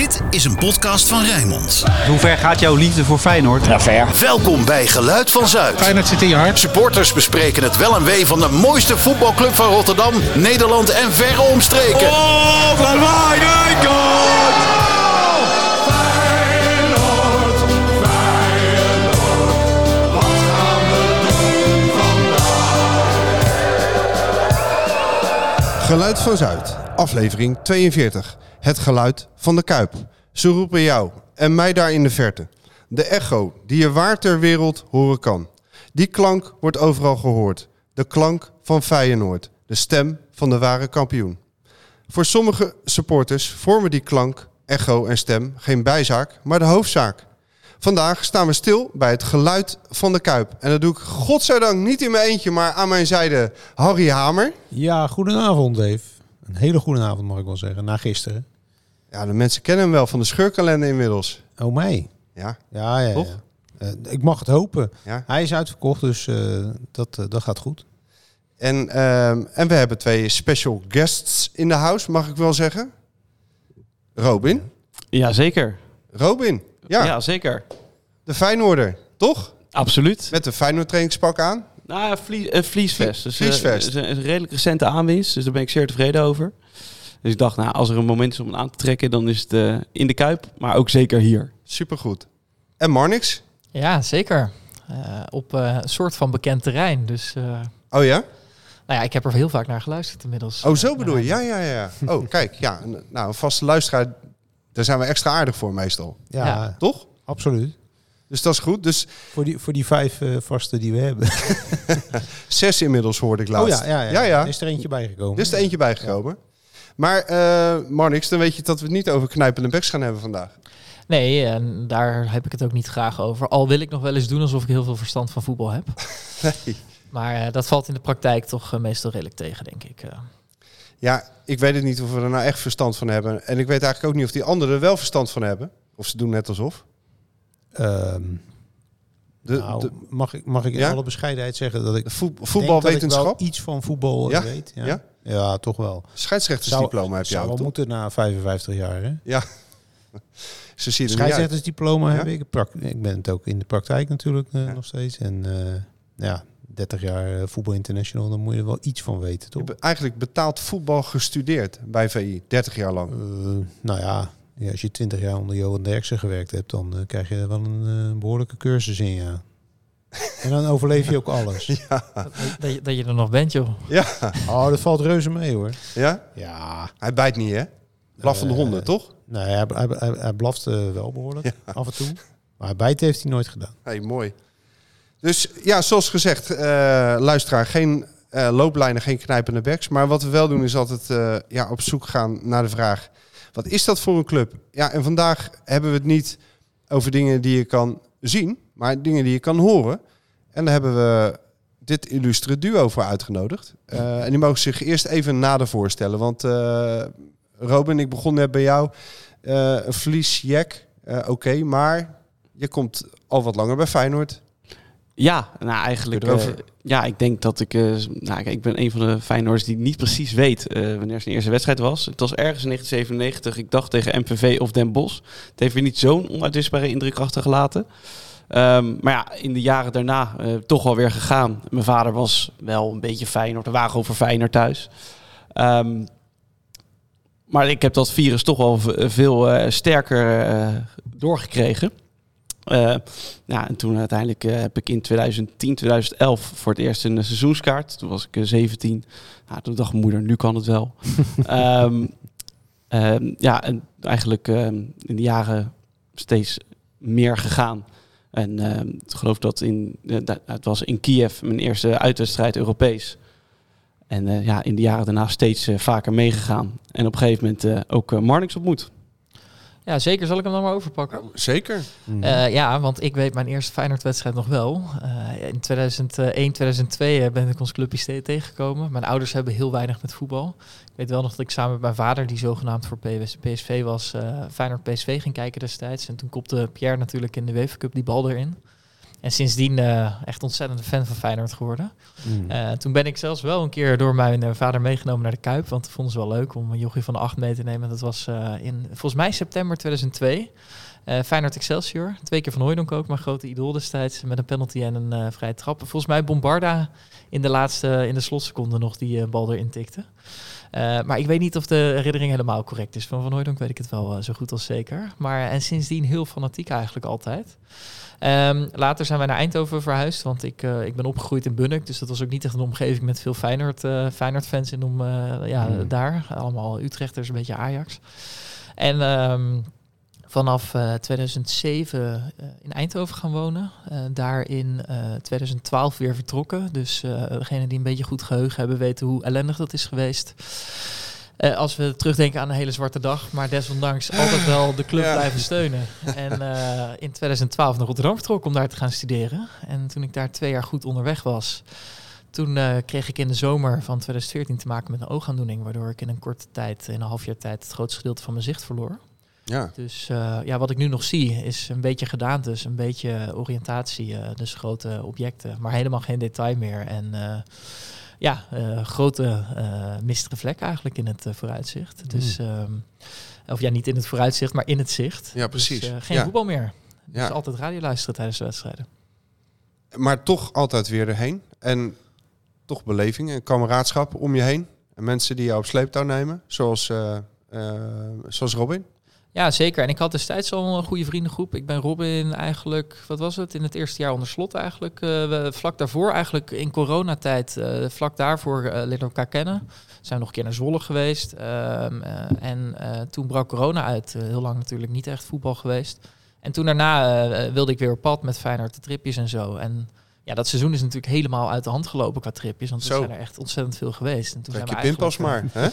Dit is een podcast van Rijnmond. Hoe ver gaat jouw liefde voor Feyenoord? Ja, ver. Welkom bij Geluid van Zuid. Feyenoord zit in je hart. Supporters bespreken het wel en wee van de mooiste voetbalclub van Rotterdam, Nederland en verre omstreken. Oh, van Wijnaldum! Geluid van Zuid, aflevering 42. Het geluid van de Kuip. Ze roepen jou en mij daar in de verte. De echo die je waar ter wereld horen kan. Die klank wordt overal gehoord. De klank van Feyenoord. De stem van de ware kampioen. Voor sommige supporters vormen die klank, echo en stem geen bijzaak, maar de hoofdzaak. Vandaag staan we stil bij het geluid van de Kuip. En dat doe ik godzijdank niet in mijn eentje, maar aan mijn zijde Harry Hamer. Ja, goedenavond Dave. Een hele goede avond mag ik wel zeggen, na gisteren. Ja, de mensen kennen hem wel van de scheurkalender inmiddels. Oh mij. Ja, Ja, ja, Toch? ja. Eh, ik mag het hopen. ja. Hij is uitverkocht, dus eh, dat, eh, dat gaat goed. En, ehm, en we hebben twee special guests in de house, mag ik wel zeggen. Robin. Ja, zeker. Robin, ja, Ja, zeker. de Feyenoorder, toch? Absoluut. Met de Feyenoord trainingspak aan. Nou, ja, vlie. Dus, eh, is een, is een redelijk recente aanwinst, dus daar ben ik zeer tevreden over. Dus ik dacht, nou, als er een moment is om het aan te trekken, dan is het eh, in de Kuip, maar ook zeker hier. Supergoed. En Marnix. Ja, zeker. Eh, op eh, een soort van bekend terrein. Dus eh, Oh ja? nou ja, ik heb er heel vaak naar geluisterd inmiddels. Oh, zo bedoel je? Ja, ja, ja. Oh, kijk, ja. Nou, een vaste luisteraar, daar zijn we extra aardig voor meestal. Ja, Ja. Toch? absoluut. Dus dat is goed. Dus Voor die, voor die vijf eh vaste die we hebben. zes inmiddels hoorde ik Oh laatst. ja, ja, ja. ja, ja. Is er eentje bijgekomen. Er is er eentje bijgekomen. Maar eh Marnix, dan weet je dat we het niet over knijpende beks gaan hebben vandaag. Nee, en daar heb ik het ook niet graag over. Al wil ik nog wel eens doen alsof ik heel veel verstand van voetbal heb. Nee. Maar eh, dat valt in de praktijk toch meestal redelijk tegen, denk ik. eh. Ja, ik weet het niet of we er nou echt verstand van hebben. En ik weet eigenlijk ook niet of die anderen er wel verstand van hebben. Of ze doen net alsof. Ehm, De, nou, de, mag ik, mag ik in Ja? alle bescheidenheid zeggen dat ik voetbalwetenschap. iets van voetbal eh, Ja? weet. Ja? Ja? ja? toch wel. Scheidsrechtersdiploma heb je zou wel toch? moeten na 55 jaar, hè? Ja. Ze zien er. Scheidsrechtersdiploma heb ik. Ik ben het ook in de praktijk natuurlijk eh, nog steeds. En eh, ja, 30 jaar voetbal international, dan moet je er wel iets van weten, Je toch? hebt eigenlijk betaald voetbal gestudeerd bij VI, 30 jaar lang. Nou ja, ja, als je 20 jaar onder Johan Derksen gewerkt hebt, dan eh, krijg je wel een eh, behoorlijke cursus in, ja. En dan overleef je ook alles. dat, dat, je, dat je er nog bent, joh. Ja, Oh, dat valt reuze mee, hoor. ja? Ja. Hij bijt niet, hè? Blaffende Eh, honden, toch? Nee, hij, hij, hij, hij blaft wel behoorlijk, af en toe. Maar bijten heeft hij nooit gedaan. hey, mooi. Dus ja, zoals gezegd, eh, luisteraar, geen eh, looplijnen, geen knijpende backs. Maar wat we wel doen is altijd eh, ja, op zoek gaan naar de vraag... wat is dat voor een club? Ja, en vandaag hebben we het niet over dingen die je kan zien... maar dingen die je kan horen. En daar hebben we dit illustre duo voor uitgenodigd. Eh, en die mogen zich eerst even nader voorstellen. Want eh, Robin, ik begon net bij jou. Eh, een vliesjack, oké, maar je komt al wat langer bij Feyenoord. Ja, nou eigenlijk, eh, ja, ik denk dat ik, eh, nou, ik ben een van de Feyenoorders die niet precies weet eh, wanneer zijn eerste wedstrijd was. Het was ergens in 1997, ik dacht tegen MVV of Den Bosch. Het heeft weer niet zo'n onuitwisbare indruk achtergelaten. Ehm, maar ja, in de jaren daarna toch wel weer gegaan. Mijn vader was wel een beetje Feyenoord, de wagen over Feyenoord thuis. Ehm, maar ik heb dat virus toch wel veel sterker doorgekregen. Eh, ja, en toen uiteindelijk eh, heb ik in 2010, 2011 voor het eerst een eh, seizoenskaart. Toen was ik eh, 17. Nou, toen dacht mijn moeder, nu kan het wel. Ehm, ehm, ja, en eigenlijk ehm, in de jaren steeds meer gegaan. En ik geloof dat in, eh, dat- het was in Kiev mijn eerste uitwedstrijd Europees. En eh, ja, in de jaren daarna steeds eh, vaker meegegaan. En op een gegeven moment eh, ook eh, Marnix ontmoet. Ja, zeker. Zal ik hem dan maar overpakken? Zeker. Eh, ja, want ik weet mijn eerste Feyenoord-wedstrijd nog wel. Eh, in 2001, 2002 eh, ben ik ons clubje tegengekomen. Mijn ouders hebben heel weinig met voetbal. Ik weet wel nog dat ik samen met mijn vader, die zogenaamd voor PS PSV was, eh Feyenoord PSV ging kijken destijds. En toen kopte Pierre natuurlijk in de UEFA Cup die bal erin. En sindsdien eh, echt ontzettend fan van Feyenoord geworden. Mm. Eh, toen ben ik zelfs wel een keer door mijn eh, vader meegenomen naar de Kuip. Want dat vonden ze wel leuk om een jochie van de 8 mee te nemen. Dat was in volgens mij september 2002. Eh Feyenoord Excelsior. Twee keer van Hooydonk ook, mijn grote idool destijds. Met een penalty en een vrije trap. Volgens mij Bombarda in de laatste, in de slotseconde nog die bal erin tikte. Eh, maar ik weet niet of de herinnering helemaal correct is. Van Van Hooydonk weet ik het wel eh, zo goed als zeker. Maar en sindsdien heel fanatiek eigenlijk altijd. Ehm, later zijn wij naar Eindhoven verhuisd, want ik, eh, ik ben opgegroeid in Bunnik. Dus dat was ook niet echt een omgeving met veel Feyenoord, eh Feyenoord-fans in om, ja, Hmm. daar. Allemaal Utrechters, een beetje Ajax. En ehm, vanaf eh, 2007 eh, in Eindhoven gaan wonen. Eh, daar in eh, 2012 weer vertrokken. Dus eh degene die een beetje goed geheugen hebben weten hoe ellendig dat is geweest. Eh, als we terugdenken aan een hele zwarte dag, maar desondanks altijd wel de club Ja. blijven steunen. En eh, in 2012 naar Rotterdam vertrokken om daar te gaan studeren. En toen ik daar twee jaar goed onderweg was, toen eh, kreeg ik in de zomer van 2014 te maken met een oogaandoening, waardoor ik in een korte tijd, in een half jaar tijd, het grootste gedeelte van mijn zicht verloor. Ja. Dus eh, ja, wat ik nu nog zie is een beetje gedaantes, een beetje oriëntatie, eh, dus grote objecten, maar helemaal geen detail meer. En eh, ja, grote mistige vlek eigenlijk in het vooruitzicht. Dus, ehm, of ja, niet in het vooruitzicht, maar in het zicht. Ja, precies. Dus, eh, geen Ja. voetbal meer. Dus Ja. altijd radio luisteren tijdens de wedstrijden. Maar toch altijd weer erheen. En toch beleving en kameraadschap om je heen. En mensen die jou op sleeptouw nemen. Zoals, zoals Robin. Ja, zeker. En ik had destijds al een goede vriendengroep. Ik ben Robin eigenlijk, wat was het, in het eerste jaar onder slot eigenlijk. eh, vlak daarvoor, eigenlijk in coronatijd, eh vlak daarvoor eh leerden we elkaar kennen. Zijn we nog een keer naar Zwolle geweest. Ehm, eh, en toen brak corona uit. Heel lang natuurlijk niet echt voetbal geweest. En toen daarna wilde ik weer op pad met Feyenoord de tripjes en zo. En ja, dat seizoen is natuurlijk helemaal uit de hand gelopen qua tripjes. Want er zijn er echt ontzettend veel geweest. En toen Trek je zijn we pinpas maar. Hè?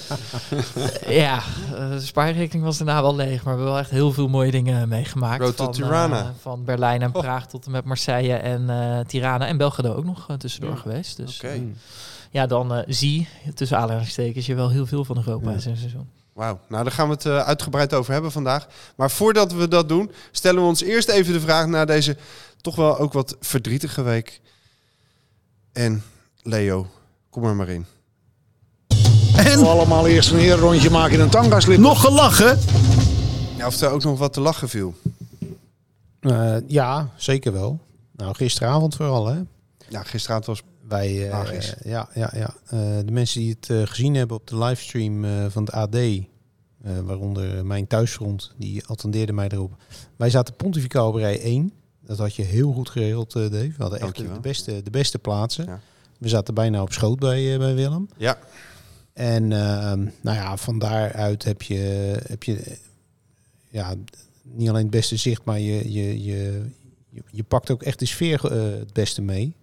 eh, ja, eh, de spaarrekening was daarna wel leeg, maar we hebben wel echt heel veel mooie dingen meegemaakt. Road to van, Tirana. eh, van Berlijn en Oh. Praag tot en met Marseille en eh, Tirana en Belgrado ook nog eh, tussendoor Ja. geweest. Dus Oké. ja, dan eh, zie tussen aanhalingstekens je wel heel veel van Europa Ja. in zo'n seizoen. Wauw, nou daar gaan we het eh, uitgebreid over hebben vandaag. Maar voordat we dat doen, stellen we ons eerst even de vraag naar deze toch wel ook wat verdrietige week. En Leo, kom er maar in. En allemaal eerst een rondje maken in een tangaslip. nog gelachen? Ja, of er ook nog wat te lachen viel. Eh, ja, zeker wel. Nou, gisteravond vooral, hè. Ja, gisteravond was... Wij, eh, Magisch. ja, ja, ja. Eh, de mensen die het eh, gezien hebben op de livestream eh, van het AD, eh, waaronder mijn thuisfront, die attendeerde mij erop. Wij zaten pontificaal op rij 1. Dat had je heel goed geregeld, eh, Dave. We hadden echt de, beste, de beste plaatsen. Ja. We zaten bijna op schoot bij, eh, bij Willem. Ja, En ehm, nou ja, van daaruit heb je, heb je ja, niet alleen het beste zicht, maar je, je, je, je, je pakt ook echt de sfeer eh, het beste mee.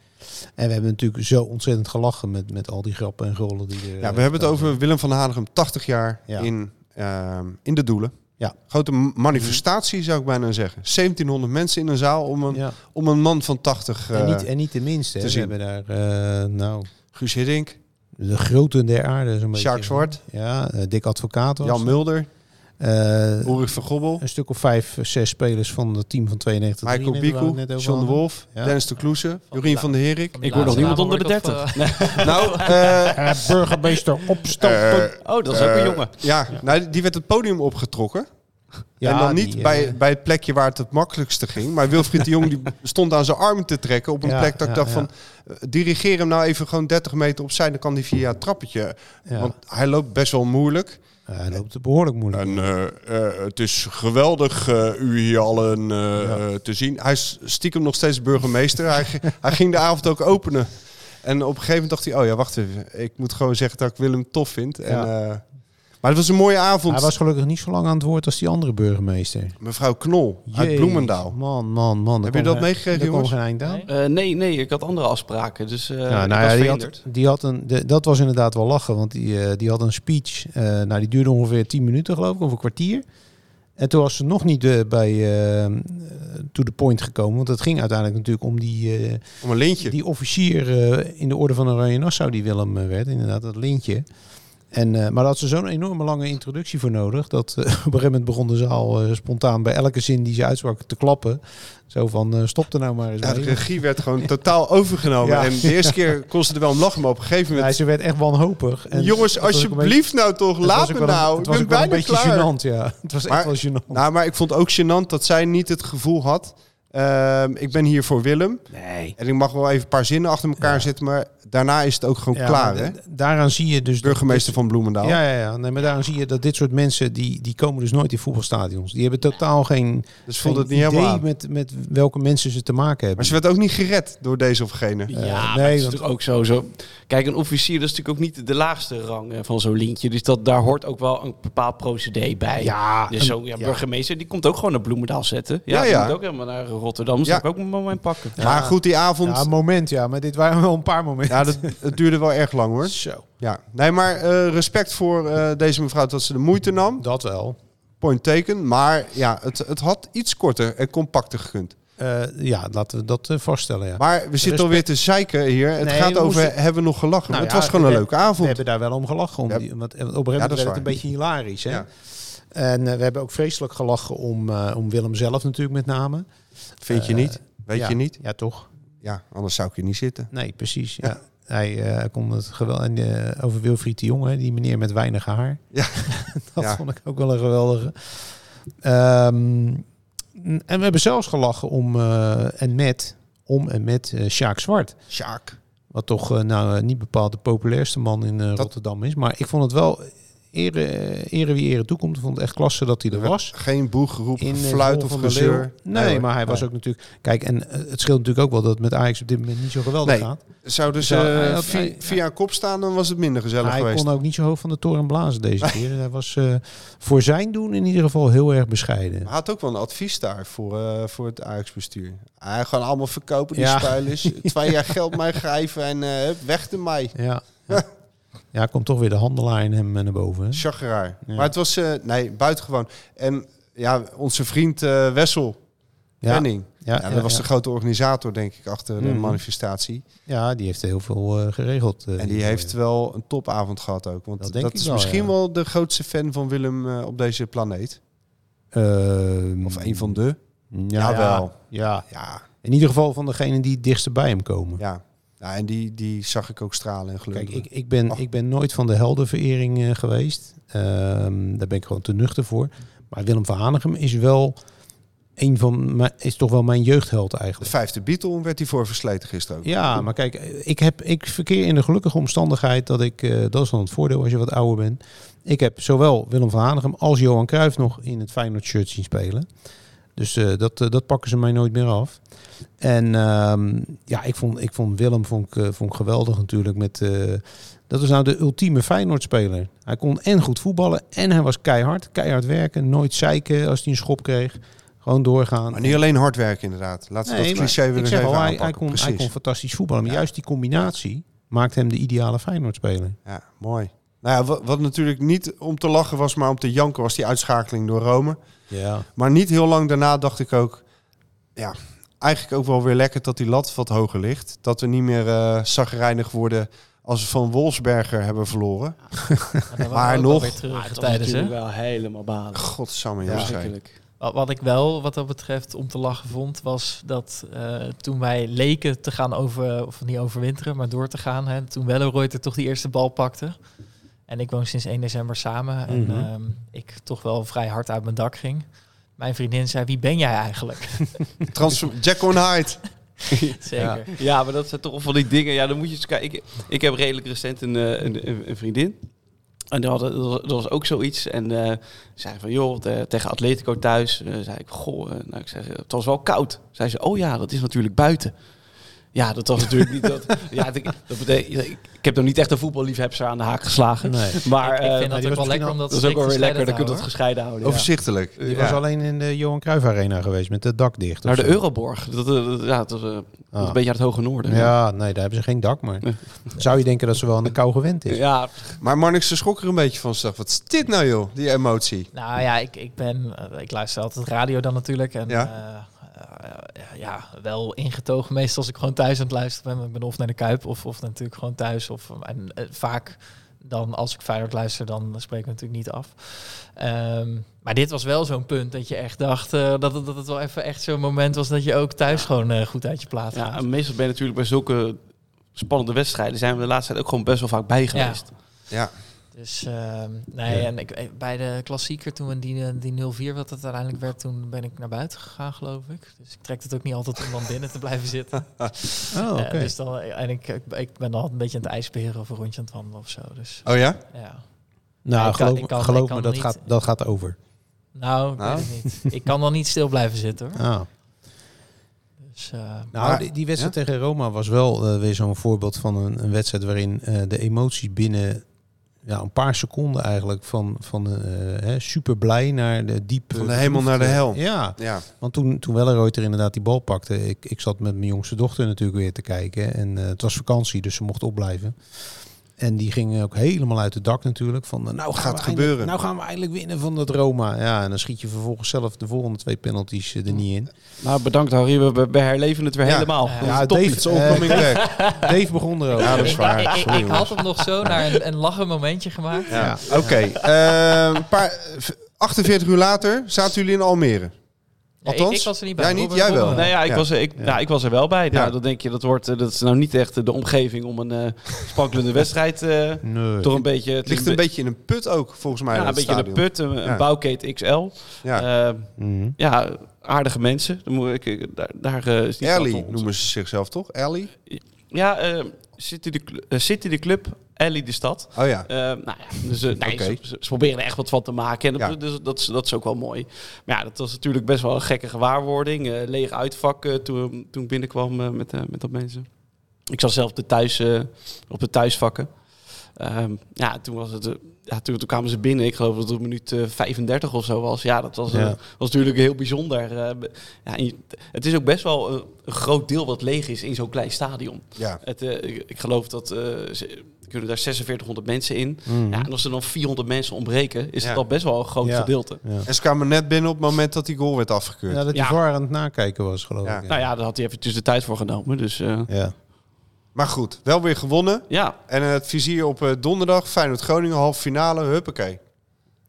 En we hebben natuurlijk zo ontzettend gelachen met, met al die grappen en rollen die er... ja we hebben het over Willem van Hanegem, 80 jaar Ja. in, ehm, in de Doelen. Ja. Grote manifestatie zou ik bijna zeggen. 1700 mensen in een zaal om een, Ja. om een man van 80. En, eh niet, en niet de minste. te hè. We zien. hebben daar, eh, nou, Guus Hiddink, de grote der aarde. Zo'n. Sjaak Zwart, Ja, eh, Dick Advocaat Jan er. Mulder, Eh, Ulrich van Gobbel, een stuk of vijf, zes spelers van het team van 92. Michael 93, waar we Biku, het net over John de. Wolf, Ja. Dennis de Kloese, Van Jorien de van der Herik. Ik word nog niemand naam onder de word ik op, 30. eh, Nou, eh, Eh, burgemeester opstappen. Oh, dat is ook een jongen. Ja, Nou, die werd het podium opgetrokken. Ja, en dan niet bij, bij het plekje waar het het makkelijkste ging. Maar Wilfried de Jong die stond aan zijn armen te trekken op een Ja, plek dat ik dacht ja. van... dirigeer hem nou even gewoon 30 meter opzij. Dan kan hij via het trappetje. Ja. Want hij loopt best wel moeilijk. Ja, hij loopt behoorlijk moeilijk. En eh, eh, het is geweldig u hier allen Ja. te zien. Hij is stiekem nog steeds burgemeester. hij, hij ging de avond ook openen. En op een gegeven moment dacht hij, oh ja, wacht even. Ik moet gewoon zeggen dat ik Willem tof vind. En, Ja. Maar het was een mooie avond. Hij was gelukkig niet zo lang aan het woord als die andere burgemeester. Mevrouw Knol uit Bloemendaal. Man, man, man. Heb je dat meegekregen, jongens? geen eind aan. Nee. Eh, nee, nee, ik had andere afspraken. Dus eh Ja, ik nou was ja, die had, verhinderd. die had een, de- dat was inderdaad wel lachen, want die, eh, die had een speech. eh, nou, die duurde ongeveer 10 minuten, geloof ik, of een kwartier. En toen was ze nog niet bij eh, to the point gekomen, want het ging uiteindelijk natuurlijk om die, eh, Om een lintje. die officier in de orde van Oranje Nassau die Willem werd, inderdaad, dat lintje. En, eh, maar daar had ze zo'n enorme lange introductie voor nodig. Dat eh, op een gegeven moment begon de zaal eh, spontaan bij elke zin die ze uitsprak te klappen. Zo van, eh, stop er nou maar eens Ja, de regie werd gewoon totaal overgenomen. Ja. En de eerste keer kon ze er wel om lachen, maar op een gegeven Ja, moment... ze werd echt wanhopig. En Jongens, alsjeblieft nou toch, laat me nou. Het Ik was ben wel een bijna beetje klaar. gênant, ja. Het was Maar- echt wel gênant. Nou, maar ik vond ook gênant dat zij niet het gevoel had... ehm, ik ben hier voor Willem. Nee. En ik mag wel even een paar zinnen achter elkaar Ja. zetten, maar daarna is het ook gewoon Ja, klaar, hè? Daaraan zie je dus... dat Burgemeester dit- van Bloemendaal. Ja, ja, ja. Nee, maar daaraan zie je dat dit soort mensen, die, die komen dus nooit in voetbalstadions. Die hebben totaal geen, dus voelde het niet helemaal met, met welke mensen ze te maken hebben. Maar ze werd ook niet gered door deze of gene. Ja, Eh, maar nee, het is want- natuurlijk ook zo, zo. Kijk, een officier dat is natuurlijk ook niet de laagste rang eh, van zo'n lintje. Dus dat, daar hoort ook wel een bepaald procedé bij. Ja, Dus zo'n ja, ja. burgemeester, die komt ook gewoon naar Bloemendaal zetten. Ja, Ja, die ja. ook helemaal naar Rotterdam. Dus Ja. ja. ik ook een moment pakken. Maar goed, die avond... Ja, een moment, ja. Maar dit waren wel een paar momenten. Ja, dat, het duurde wel erg lang hoor. Zo, Ja. Nee, maar eh, respect voor eh, deze mevrouw dat ze de moeite nam. dat wel. Point taken. Maar ja, het, het had iets korter en compacter gekund. Eh, ja, laten we dat vaststellen, ja. Maar we zitten alweer te zeiken hier. Het Nee, gaat we over, hebben we nog gelachen? Nou het ja, was gewoon een we- leuke We avond. hebben daar wel om gelachen. Om Ja. die, want op een gegeven moment werd het een beetje hilarisch. Hè? En we hebben ook vreselijk gelachen om, om Willem zelf natuurlijk met name. Vind je niet? Weet je niet? Ja, toch? Ja, anders zou ik hier niet zitten. Nee, precies. Ja. Hij eh, hij kon het geweldig. En eh, over Wilfried de Jonge, die meneer met weinig haar. Ja. dat Ja. vond ik ook wel een geweldige. Ehm, en we hebben zelfs gelachen om eh, en met om en met eh Sjaak Zwart. Sjaak. Wat toch eh, nou eh, niet bepaald de populairste man in eh, Rotterdam is. Maar ik vond het wel ere, ere wie ere toekomt. Ik vond het echt klasse dat hij er was. Geen boeggeroep, In eh, fluit of de gezeur. Nee, maar hij was ook natuurlijk... Kijk, en eh, het scheelt natuurlijk ook wel dat het met Ajax op dit moment niet zo geweldig Nee, gaat. Zou dus Zou- eh, hij had- via, hij- kop staan, dan was het minder gezellig hij geweest. kon ook niet zo hoog van de toren blazen deze keer. Hij was voor zijn doen in ieder geval heel erg bescheiden. Hij had ook wel een advies daar voor, voor het Ajax-bestuur. Hij gewoon allemaal verkopen, die Ja. Twee jaar geld mij grijven en weg ermee. Ja. Ja, komt toch weer de handelaar in hem naar boven. hè? Chageraar. Ja. Maar het was, eh, nee, buitengewoon. En ja, onze vriend eh, Wessel Ja, Penning. ja, Ja, dat ja, was ja. de grote organisator, denk ik, achter de Mhm. manifestatie. Ja, die heeft heel veel eh, geregeld. En die heeft wel een topavond gehad ook. Want Dat is wel, misschien wel de grootste fan van Willem op deze planeet. Ehm, Of een van de. ja, Jawel. Ja, Ja, in ieder geval van degenen die het dichtst bij hem komen. ja. Ja en die, die zag ik ook stralen en Kijk, gelukkig. ik, ik, ben, Ach. ik ben nooit van de heldenverering eh, geweest. Ehm, daar ben ik gewoon te nuchter voor. Maar Willem van Hanegem is wel een van mijn, is toch wel mijn jeugdheld De eigenlijk. vijfde Beatle werd hij voor versleten gisteren ook. Ja, maar kijk, ik, heb, ik verkeer in de gelukkige omstandigheid dat ik, eh, dat is dan het voordeel als je wat ouder bent. Ik heb zowel Willem van Hanegem als Johan Cruijff nog in het Feyenoord shirt zien spelen. Dus eh, dat, eh, dat pakken ze mij nooit meer af. En ehm, ja, ik vond, ik vond Willem vond ik, eh, vond ik geweldig natuurlijk. Met, dat was nou de ultieme Feyenoord-speler. Hij kon en goed voetballen en hij was keihard. Keihard werken, nooit zeiken als hij een schop kreeg. Gewoon doorgaan. Maar niet alleen hard werken inderdaad. Laten we Nee, dat cliché weer eens even al, hij, hij, kon, hij kon fantastisch voetballen. Maar Ja. juist die combinatie maakt hem de ideale Feyenoord-speler. Ja, mooi. Nou ja, wat, wat natuurlijk niet om te lachen was, maar om te janken was die uitschakeling door Rome. Ja. Maar niet heel lang daarna dacht ik ook, ja, eigenlijk ook wel weer lekker dat die lat wat hoger ligt. Dat we niet meer eh zagrijnig worden als we van Wolfsberger hebben verloren. Maar, Maar nog weer terug tijdens, hè? wel helemaal balen. Godsamme, Ja. Wat, ik wel, wat dat betreft, om te lachen vond, was dat eh, toen wij leken te gaan over, of niet overwinteren, maar door te gaan, hè, toen Welleroyter toch die eerste bal pakte. En ik woon sinds 1 december samen en Mhm. ehm, ik toch wel vrij hard uit mijn dak ging. Mijn vriendin zei, wie ben jij eigenlijk? Jack on Hyde. Zeker. Ja, maar dat zijn toch van die dingen. Ja, dan moet je eens kijken. Ik, ik heb redelijk recent een, eh, een, een, een vriendin. En dat, was- dat was ook zoiets. En eh zei van, joh, de- tegen Atletico thuis. eh, zei ik, goh, nou, ik zeg, het was wel koud. Zei ze, oh ja, dat is natuurlijk buiten. Ja, dat was natuurlijk niet dat. Ja, dat, dat betekent, ik, ik heb nog niet echt een voetballiefhebster aan de haak geslagen. Nee. Maar ik, ik eh, vind maar dat die ook wel lekker om misschien dat dat is ook wel weer lekker. Dan kun je dat gescheiden houden. ja. Overzichtelijk. Die Ja. was alleen in de Johan Cruijff Arena geweest met het dak dicht. Naar de zo. Euroborg. Dat, eh, dat- ja, dat was, eh, dat Ah. een beetje uit het hoge noorden. Ja, nee, daar hebben ze geen dak. Maar Nee. zou je denken dat ze wel aan de kou gewend is? ja, Maar Marnix ze schrok er een beetje van. Ze dacht, wat is dit nou joh, die emotie? Nou ja, ik, ik ben, eh, ik luister altijd radio dan natuurlijk. En Ja. Ja, ja wel ingetogen meestal als ik gewoon thuis aan het luisteren ben. Ik ben of naar de Kuip of, of natuurlijk gewoon thuis. Of, en eh, vaak dan als ik Feyenoord luister, dan spreek ik natuurlijk niet af. Ehm, maar dit was wel zo'n punt dat je echt dacht eh, dat, het, dat het wel even echt zo'n moment was dat je ook thuis gewoon eh, goed uit je plaat Ja, en meestal ben je natuurlijk bij zulke spannende wedstrijden... zijn we de laatste tijd ook gewoon best wel vaak bij geweest. Ja. Dus ehm, nee, en ik, eh, bij de klassieker toen we die, eh, die 0-4 wat het uiteindelijk werd, toen ben ik naar buiten gegaan, geloof ik. Dus ik trek het ook niet altijd om dan binnen te blijven zitten. Oh, oké. Eh, dus dan, en ik, ik, ik ben dan altijd een beetje aan het ijsberen of een rondje aan het wandelen of zo. Dus Oh ja? ja. nou, ik kan- geloof, ik kan- geloof ik kan me, dat niet- gaat, dat gaat over. Nou, ik Nou? weet het niet. Ik kan dan niet stil blijven zitten hoor. Ah. Dus, eh, Nou, Maar- die, die wedstrijd tegen Roma was wel eh, weer zo'n voorbeeld van een, een wedstrijd waarin eh, de emoties binnen ja, een paar seconden eigenlijk van, van eh, super blij naar de diepe... Van de hemel naar de hel. Ja, Ja. want toen, toen Welleroyter inderdaad die bal pakte, ik, ik zat met mijn jongste dochter natuurlijk weer te kijken. En eh, het was vakantie, dus ze mocht opblijven. En die ging ook helemaal uit het dak natuurlijk. Van, nou, gaan Gaat eindelijk- gebeuren. nou gaan we eindelijk winnen van dat Roma. Ja, en dan schiet je vervolgens zelf de volgende twee penalties eh, er niet in. Nou, bedankt Harry. We, herleven het weer Ja. helemaal. Ja, Ja, top Dave, eh, Coming back. Dave begon erover. Ja, dat is ik, waar. ik, ik, Sorry, ik had hem nog zo naar een, een lachen momentje gemaakt. Ja. Oké. eh, een paar, 48 uur later zaten jullie in Almere. Nee, ik, Althans, ik was er niet bij. jij niet, Robert- jij wel. Nee, ja, ik, Ja. Was, er- ik, ja. ik was er wel bij. Ja. Nou, dan denk je, dat, wordt, eh, dat is nou niet echt de omgeving om een eh sprankelende wedstrijd eh Nee. door een beetje... Het ligt een beetje in een put ook, volgens mij. ja, een beetje stadion. een put, een, een Ja. bouwkeet XL. Ja. Eh, Mhm. ja, aardige mensen. Dan moet ik, ik- daar daar eh, is niet Ellie noemen ze zichzelf toch? Ellie? Ja, eh, City, de, City de Club, Ellie de Stad. Oh ja. Eh, nou ja, dus, eh, nee, ze, ze- ze proberen er echt wat van te maken. En dat, dus, dat, is, dat is ook wel mooi. Maar ja, dat was natuurlijk best wel een gekke gewaarwording. leeg uitvak toen, toen ik binnenkwam met, met dat mensen. Ik zat zelf de thuis, op de thuisvakken. Ehm, ja, toen, was het, eh, ja toen, toen kwamen ze binnen. Ik geloof dat het op minuut eh, 35 of zo was. Ja, dat was, eh, was natuurlijk heel bijzonder. Eh, ja, je- het is ook best wel een, een groot deel wat leeg is in zo'n klein stadion. Ja. Het, eh, ik, ik geloof dat eh, ze er kunnen daar 4600 mensen in. Mhm. Ja, en als er dan 400 mensen ontbreken, is Ja. het al best wel een groot Ja. gedeelte. Ja. En ze kwamen net binnen op het moment dat die goal werd afgekeurd. Ja, dat hij Ja. VAR aan het nakijken was, geloof Ja. ik. Nou ja, daar had hij eventjes de tijd voor genomen. Dus eh, ja. Maar goed, wel weer gewonnen. ja, En het vizier op eh, donderdag, Feyenoord-Groningen, halve finale, huppakee.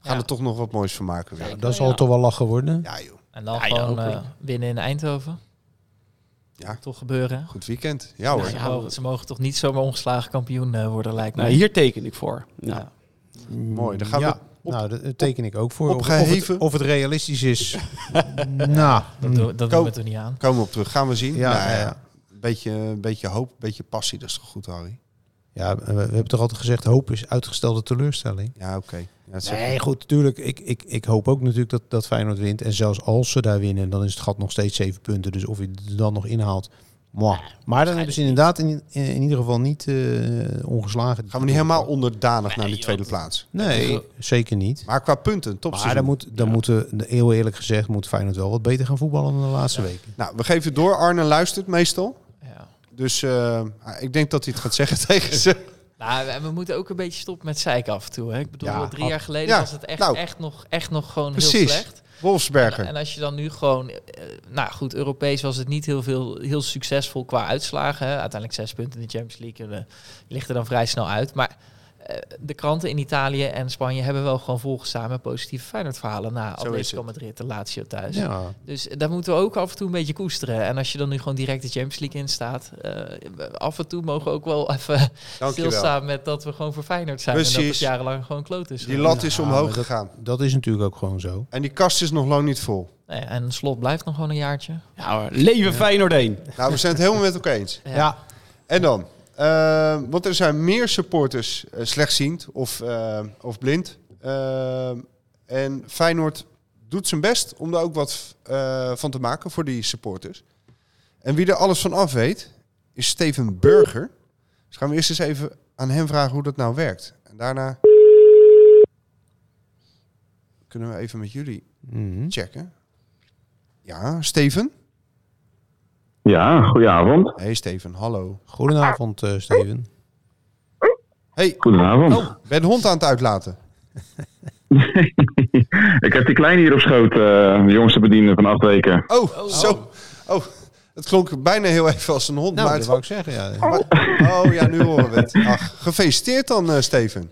Gaan Ja. er toch nog wat moois van maken weer. Dat zal toch wel lachen worden. Ja joh, En dan Ja, ja, gewoon eh, winnen in Eindhoven. Ja. Toch gebeuren. goed weekend. Ja hoor. ze, mogen, ze mogen toch niet zomaar ongeslagen kampioen eh, worden, lijkt nou, mij. hier teken ik voor. Ja. Ja. Mooi, dan gaan ja. we op- nou, dat teken ik ook voor. Of- het, of het realistisch is. nou, Dat, doen- dat Ko- doen we er niet aan. Komen we op terug, gaan we zien. Ja, Nou ja, ja. Beetje, een beetje hoop, een beetje passie, dat is toch goed Harry? ja, we, we hebben toch altijd gezegd, hoop is uitgestelde teleurstelling. Ja oké. Ja, Nee, goed, natuurlijk. Ik, ik, ik hoop ook natuurlijk dat, dat Feyenoord wint. En zelfs als ze daar winnen, dan is het gat nog steeds zeven punten. Dus of je het dan nog inhaalt. Mwah. Maar dan hebben ze inderdaad in, in, in ieder geval niet eh, ongeslagen. Gaan we niet helemaal onderdanig naar die tweede plaats. Nee, zeker niet. Maar qua punten, top Maar dan, moet, dan moeten, heel eerlijk gezegd, moet Feyenoord wel wat beter gaan voetballen dan de laatste weken. Nou, we geven door. Arne luistert meestal. Dus eh, ik denk dat hij het gaat zeggen tegen ze. Nou, en we moeten ook een beetje stoppen met zeiken af en toe. Hè? Ik bedoel, Ja, drie jaar geleden ja, was het echt, nou. echt, nog, echt nog gewoon heel slecht. Wolfsberger. En, en als je dan nu gewoon... eh, nou goed, Europees was het niet heel, veel, heel succesvol qua uitslagen. Hè? Uiteindelijk zes punten in de Champions League. En, je ligt er dan vrij snel uit. Maar de kranten in Italië en Spanje hebben wel gewoon volgestaan met positieve Feyenoord-verhalen. Na Atletico. Madrid en Lazio thuis. Ja, Dus daar moeten we ook af en toe een beetje koesteren. En als je dan nu gewoon direct de Champions League in staat... eh, af en toe mogen we ook wel even Dankjewel. stilstaan met dat we gewoon voor Feyenoord zijn. En dat het jarenlang gewoon kloot is. Die lat is Ja, omhoog dat- gegaan. dat is natuurlijk ook gewoon zo. En die kast is nog lang niet vol. Nee, en slot blijft nog gewoon een jaartje. Ja hoor, leven Feyenoord 1. Nou, we zijn het helemaal met elkaar eens. Ja. En dan? Eh, want er zijn meer supporters eh, slechtziend of, eh, of blind. Eh, en Feyenoord doet zijn best om daar ook wat eh, van te maken voor die supporters. En wie er alles van af weet, is Steven Burger. Dus gaan we eerst eens even aan hem vragen hoe dat nou werkt. En daarna kunnen we even met jullie Mhm. checken. Ja, Steven? Ja, goedenavond. Hey Steven, hallo. Goedenavond, eh, Steven. Hey, Goedenavond. oh, ben de hond aan het uitlaten? ik heb die kleine hier op schoot, eh, de jongste bediende van acht weken. Oh, zo. Oh, het klonk bijna heel even als een hond. Nou, maar dat wou ik zeggen, ja. maar- oh ja, nu horen we het. Ach, gefeliciteerd dan, eh, Steven.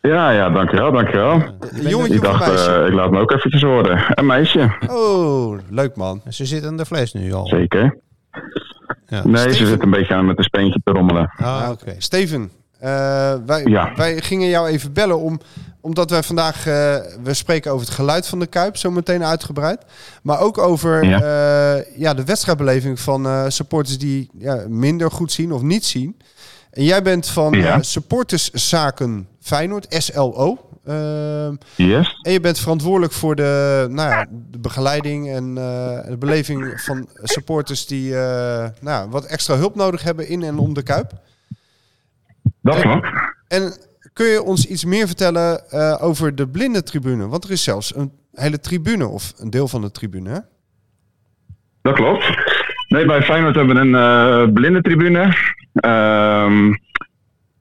Ja, ja, dankjewel, dankjewel. Een jongetje Ik dacht, meisje? ik laat me ook eventjes horen. Een meisje, Oh, leuk man. Ze zit aan de fles nu al. zeker. Ja. Nee, Steven. ze zit een beetje aan met een speentje te rommelen. Ah, oké. Steven, eh, wij, Ja. wij gingen jou even bellen om, omdat wij vandaag, eh, we spreken over het geluid van de Kuip, zo meteen uitgebreid. Maar ook over Ja. ja. ja, de wedstrijdbeleving van eh, supporters die ja, minder goed zien of niet zien. En jij bent van Ja. eh, supporterszaken Feyenoord, SLO. Ehm, Yes? en je bent verantwoordelijk voor de, nou ja, de begeleiding en eh, de beleving van supporters die eh, nou, wat extra hulp nodig hebben in en om de Kuip. Dat klopt. En kun je ons iets meer vertellen over de blinde tribune? Want er is zelfs een hele tribune, of een deel van de tribune. Hè? Dat klopt. Nee, bij Feyenoord hebben we een eh blinde tribune. Ehm,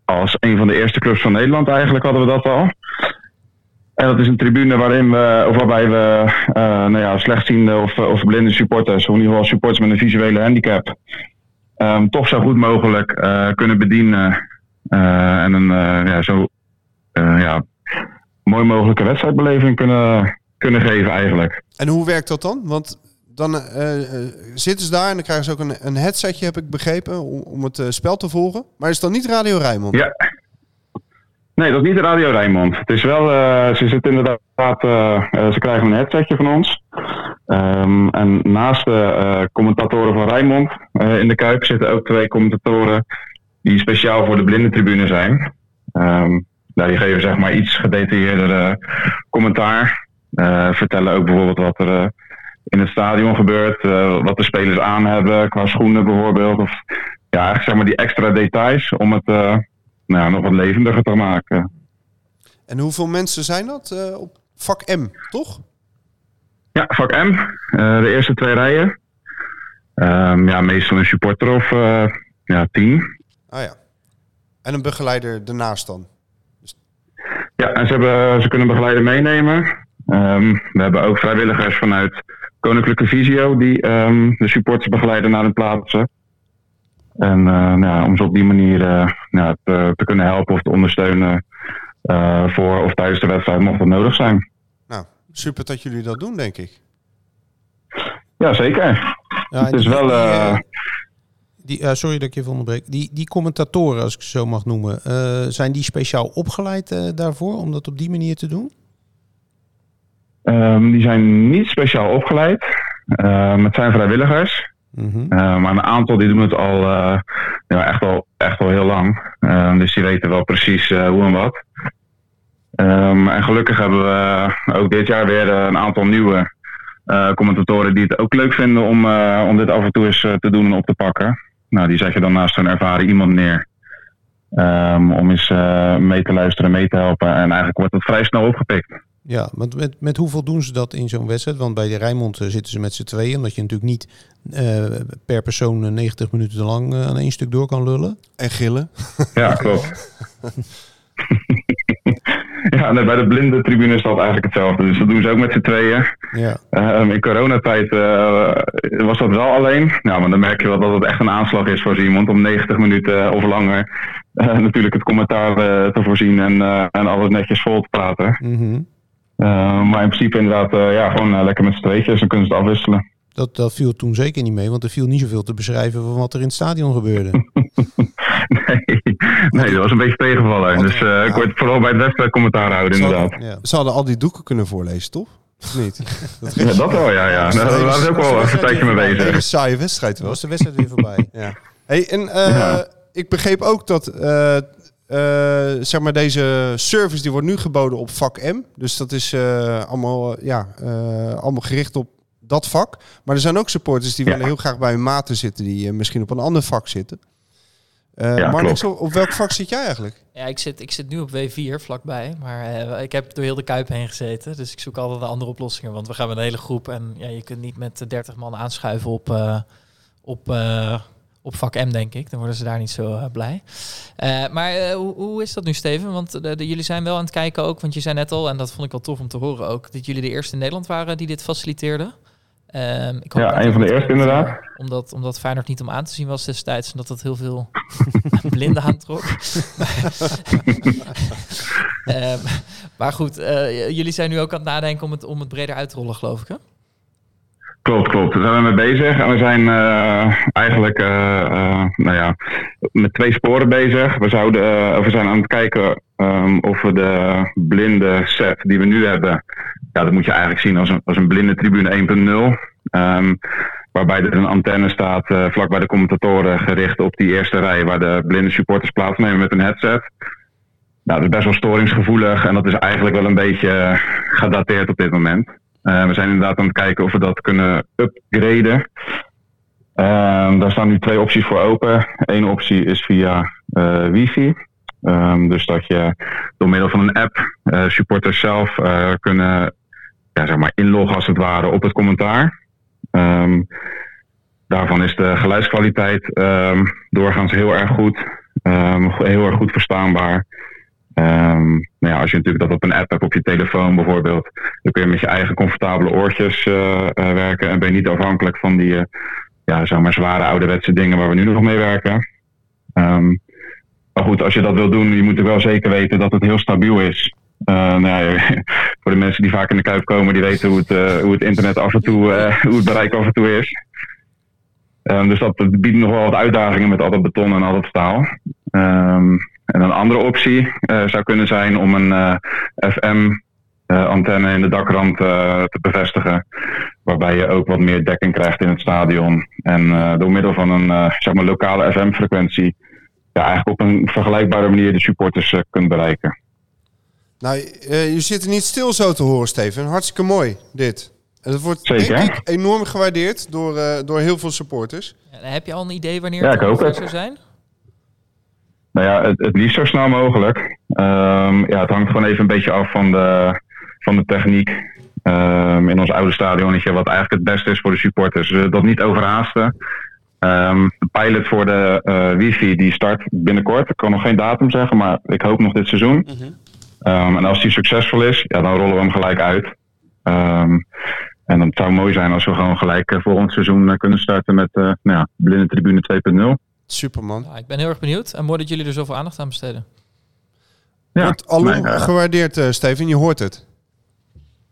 als een van de eerste clubs van Nederland eigenlijk hadden we dat al. En dat is een tribune waarin we, of waarbij we eh, nou ja, slechtziende of, of blinde supporters, of in ieder geval supporters met een visuele handicap, ehm, toch zo goed mogelijk eh, kunnen bedienen. en een ja, zo ja, mooi mogelijke wedstrijdbeleving kunnen, kunnen geven eigenlijk. En hoe werkt dat dan? Want dan eh, eh, zitten ze daar en dan krijgen ze ook een, een headsetje, heb ik begrepen, om, om het eh, spel te volgen. Maar is dan niet Radio Rijnmond? Ja. Nee, dat is niet Radio Rijnmond. Het is wel, ze zitten inderdaad, eh, ze krijgen een headsetje van ons. Ehm, en naast de commentatoren van Rijnmond in de Kuip zitten ook twee commentatoren die speciaal voor de blindentribune zijn. Ehm nou, die geven zeg maar iets gedetailleerder commentaar. Vertellen ook bijvoorbeeld wat er in het stadion gebeurt, eh, wat de spelers aan hebben qua schoenen bijvoorbeeld. Of ja, eigenlijk zeg maar die extra details om het eh, nou, nog wat levendiger te maken. En hoeveel mensen zijn dat eh, op vak M, toch? Ja, vak M, de eerste twee rijen. Ehm, ja, meestal een supporter of eh, ja, tien. Ah ja. En een begeleider ernaast dan. Ja, en ze, hebben, ze kunnen begeleider meenemen. Ehm, we hebben ook vrijwilligers vanuit Koninklijke Visio die ehm, de supporters begeleiden naar hun plaatsen. En eh, nou, ja, om ze op die manier eh, ja, te, te kunnen helpen of te ondersteunen eh, voor of tijdens de wedstrijd mocht dat nodig zijn. Nou, super dat jullie dat doen, denk ik. Ja, zeker. Ja, Het is die- wel... die, sorry dat ik je even onderbreek. Die, die commentatoren, als ik ze zo mag noemen, zijn die speciaal opgeleid daarvoor om dat op die manier te doen? Ehm, die zijn niet speciaal opgeleid. Ehm, het zijn vrijwilligers. Mhm. Uh, maar een aantal die doen het al, uh, ja, echt, al echt al heel lang. Uh, dus die weten wel precies uh, hoe en wat. Um, en gelukkig hebben we ook dit jaar weer een aantal nieuwe uh, commentatoren die het ook leuk vinden om, om dit af en toe eens te doen en op te pakken. Nou, die zet je dan naast een ervaren iemand neer. Om eens mee te luisteren, mee te helpen. En eigenlijk wordt het vrij snel opgepikt. Ja, want met, met hoeveel doen ze dat in zo'n wedstrijd? Want bij de Rijnmond uh, zitten ze met z'n tweeën. Omdat je natuurlijk niet uh, per persoon 90 minuten lang uh, aan één stuk door kan lullen. En gillen. Ja, klopt. ja, nee, bij de blinde tribune is dat eigenlijk hetzelfde. Dus dat doen ze ook met z'n tweeën. Ja. Uh, in coronatijd uh, was dat wel alleen. Ja, maar dan merk je wel dat het echt een aanslag is voor iemand om 90 minuten of langer uh, natuurlijk het commentaar te voorzien en, en alles netjes vol te praten. Mm -hmm. Maar in principe inderdaad, ja, gewoon lekker met z'n tweetjes, dan kunnen ze het afwisselen. Dat, dat viel toen zeker niet mee, want er viel niet zoveel te beschrijven van wat er in het stadion gebeurde. nee, nee, dat was een beetje tegenvallen. Dus uh, ja. ik word vooral bij het wedstrijd commentaar houden, Ze inderdaad. hadden, ja. Ze hadden al die doeken kunnen voorlezen, toch? Of niet? Dat, ja, dat wel, ja. ja. Daar nou, ook wel even een tijdje mee bezig. Een hele saaie wedstrijd was. was de wedstrijd weer voorbij. ja. Hey, en uh, ja. ik begreep ook dat... Uh, zeg maar deze service die wordt nu geboden op vak M. Dus dat is uh, allemaal, ja, uh, allemaal gericht op dat vak. Maar er zijn ook supporters die ja. willen heel graag bij hun maten zitten... die uh, misschien op een ander vak zitten. ja, Marnix, op, op welk vak zit jij eigenlijk? Ja, ik zit, ik zit nu op W4 vlakbij. Maar ik heb door heel de Kuip heen gezeten. Dus ik zoek altijd naar andere oplossingen. Want we gaan met een hele groep. En ja, je kunt niet met 30 man aanschuiven op... op op vak M, denk ik. Dan worden ze daar niet zo uh, blij. Uh, maar uh, hoe, hoe, is dat nu, Steven? Want de, de, jullie zijn wel aan het kijken ook, want je zei net al, en dat vond ik wel tof om te horen ook, dat jullie de eerste in Nederland waren die dit faciliteerden. Um, ik ja, een van de eerste inderdaad. Omdat, omdat Feyenoord niet om aan te zien was destijds, omdat dat heel veel blinden aantrok. Ehm, maar goed, eh, jullie zijn nu ook aan het nadenken om het, om het breder uit te rollen, geloof ik, hè? Klopt, klopt. Daar zijn we mee bezig. En we zijn eh, eigenlijk eh, eh, nou ja, met twee sporen bezig. We, zouden, we zijn aan het kijken ehm, of we de blinde set die we nu hebben... Ja, dat moet je eigenlijk zien als een, als een blinde tribune 1.0. Ehm, waarbij er een antenne staat vlak bij de commentatoren gericht op die eerste rij... waar de blinde supporters plaatsnemen met een headset. Nou, dat is best wel storingsgevoelig en dat is eigenlijk wel een beetje gedateerd op dit moment. Uh, we zijn inderdaad aan het kijken of we dat kunnen upgraden. Um, daar staan nu twee opties voor open. Eén optie is via uh, wifi. Um, dus dat je door middel van een app uh, supporters zelf kunnen ja, zeg maar inloggen als het ware op het commentaar. Um, daarvan is de geluidskwaliteit doorgaans heel erg goed. heel erg goed verstaanbaar. Um, nou ja, als je natuurlijk dat op een app hebt op je telefoon bijvoorbeeld, dan kun je met je eigen comfortabele oortjes uh, uh, werken en ben je niet afhankelijk van die uh, ja, zeg maar zware ouderwetse dingen waar we nu nog mee werken. Um, maar goed, als je dat wil doen, je moet er wel zeker weten dat het heel stabiel is. nou ja, voor de mensen die vaak in de kuip komen, die weten hoe het, hoe het internet af en toe, hoe het bereik af en toe is. Um, dus dat biedt nog wel wat uitdagingen met al dat beton en al dat staal. Um, en een andere optie uh, zou kunnen zijn om een uh, FM-antenne uh, in de dakrand uh, te bevestigen. Waarbij je ook wat meer dekking krijgt in het stadion. En door middel van een zeg maar lokale FM-frequentie ja, eigenlijk op een vergelijkbare manier de supporters kunt bereiken. Nou, je zit er niet stil zo te horen, Steven. Hartstikke mooi, dit. En dat wordt Zeker. denk ik enorm gewaardeerd door, door heel veel supporters. Ja, heb je al een idee wanneer Ja, het ik hoop ongeveer het. zou zijn? Nou ja, het, het liefst zo snel mogelijk. Um, ja, het hangt gewoon even een beetje af van de, van de techniek. Um, in ons oude stadionnetje, wat eigenlijk het beste is voor de supporters. Dus dat niet overhaasten. Um, de pilot voor de uh, wifi die start binnenkort. Ik kan nog geen datum zeggen, maar ik hoop nog dit seizoen. -hmm. en als die succesvol is, ja, dan rollen we hem gelijk uit. en het zou mooi zijn als we gewoon gelijk uh, volgend seizoen uh, kunnen starten met nou ja, Blinde Tribune 2.0. Superman. Ja, ik ben heel erg benieuwd. En mooi dat jullie er zoveel aandacht aan besteden. Ja, Wordt al uh, gewaardeerd, uh, Steven. Je hoort het.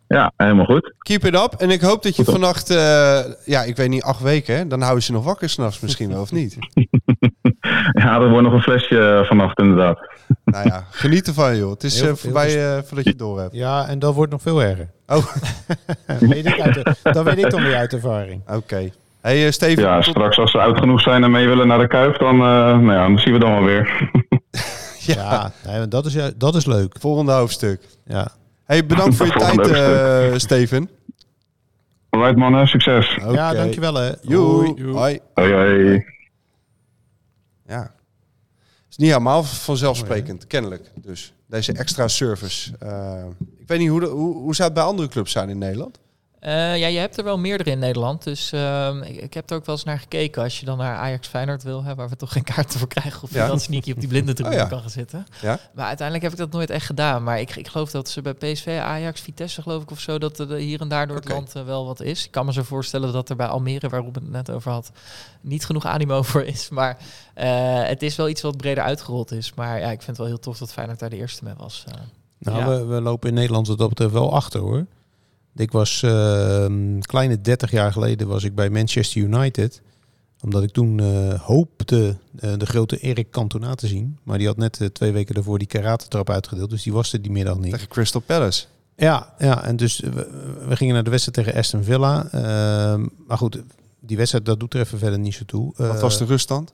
Ja, helemaal goed. Keep it up. En ik hoop dat je goed vannacht, uh, ja, ik weet niet, acht weken, hè? dan hou je ze nog wakker s'nachts misschien wel, of niet? ja, er wordt nog een flesje vannacht inderdaad. nou ja, geniet ervan joh. Het is heel, voorbij heel voordat je het door hebt. Ja, en dat wordt nog veel erger. Oh. weet ik uit de, dat weet ik dan weer uit ervaring. Oké. Okay. Hey, uh, Steven. Ja, straks als ze oud genoeg zijn en mee willen naar de Kuip, dan, uh, nou ja, dan zien we dan wel weer. ja, ja dat, is, dat is leuk. Volgende hoofdstuk. Ja. Hey, bedankt voor je tijd, uh, Steven. Alright mannen, succes. Okay. Ja, dankjewel hè. Joe. Hoi. Hoi, hoi. Ja. is niet helemaal vanzelfsprekend, oh, ja. kennelijk. Dus deze extra service. Uh, ik weet niet hoe, de, hoe, hoe zou het bij andere clubs zijn in Nederland? Uh, ja, je hebt er wel meerdere in Nederland. Dus uh, ik, ik, heb er ook wel eens naar gekeken. Als je dan naar Ajax Feyenoord wil, hè, waar we toch geen kaarten voor krijgen. Of je Ja. dan sneaky op die blinde tribune Oh ja. kan gaan zitten. Ja? Maar uiteindelijk heb ik dat nooit echt gedaan. Maar ik, ik geloof dat ze bij PSV, Ajax, Vitesse geloof ik of zo... dat er hier en daar door het land eh, wel wat is. Ik kan me zo voorstellen dat er bij Almere, waar Ruben het net over had... niet genoeg animo voor is. Maar eh, het is wel iets wat breder uitgerold is. Maar ja, ik vind het wel heel tof dat Feyenoord daar de eerste mee was. eh. Nou, Ja. we, we lopen in Nederland wat dat betreft wel achter hoor. Ik was een kleine 30 jaar geleden was ik bij Manchester United. Omdat ik toen eh, hoopte eh, de grote Erik Cantona te zien. Maar die had net eh, twee weken daarvoor die karate-trap uitgedeeld. Dus die was er die middag niet. Tegen Crystal Palace. Ja, ja en dus we, we gingen naar de wedstrijd tegen Aston Villa. Ehm, maar goed, die wedstrijd dat doet er even verder niet zo toe. Wat was de ruststand?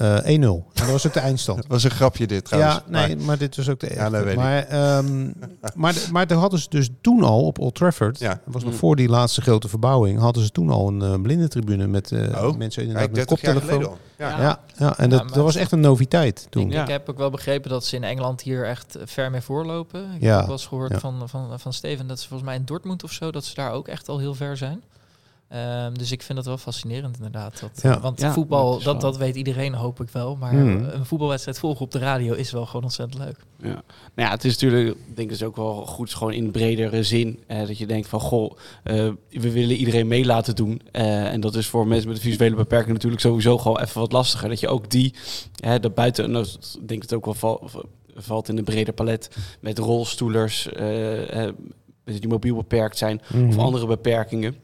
Eh, 1-0. En dat was ook de eindstand. Dat was een grapje dit trouwens. Ja, nee, maar dit was ook de echte. Ja, dat weet ik. maar, ehm, maar, de- maar toen hadden ze dus toen al op Old Trafford, Ja. dat was nog Mm. voor die laatste grote verbouwing, hadden ze toen al een uh, blindentribune met eh, Oh, mensen inderdaad Kijk, met 30 jaar koptelefoon. Ja. Ja, ja, en dat, Ja, maar- dat was echt een noviteit toen. Ik, ik heb ook wel begrepen dat ze in Engeland hier echt eh, ver mee voorlopen. Ik Ja. heb ook wel eens gehoord Ja. van, van, van Steven dat ze volgens mij in Dortmund of zo, dat ze daar ook echt al heel ver zijn. Ehm, dus ik vind dat wel fascinerend inderdaad. Dat, Ja. want Ja, voetbal, dat dat, weet iedereen hoop ik wel. Maar Mhm. een voetbalwedstrijd volgen op de radio is wel gewoon ontzettend leuk. Ja. Nou ja, het is natuurlijk, ik denk ik, ook wel goed, gewoon in bredere zin. eh, dat je denkt van, goh, eh, we willen iedereen mee laten doen. Eh, en dat is voor mensen met een visuele beperking natuurlijk sowieso gewoon even wat lastiger. Dat je ook die, hè, dat buiten, en dat denk ik het ook wel val- valt in een breder palet met rolstoelers, eh, eh, mensen die mobiel beperkt zijn of andere beperkingen.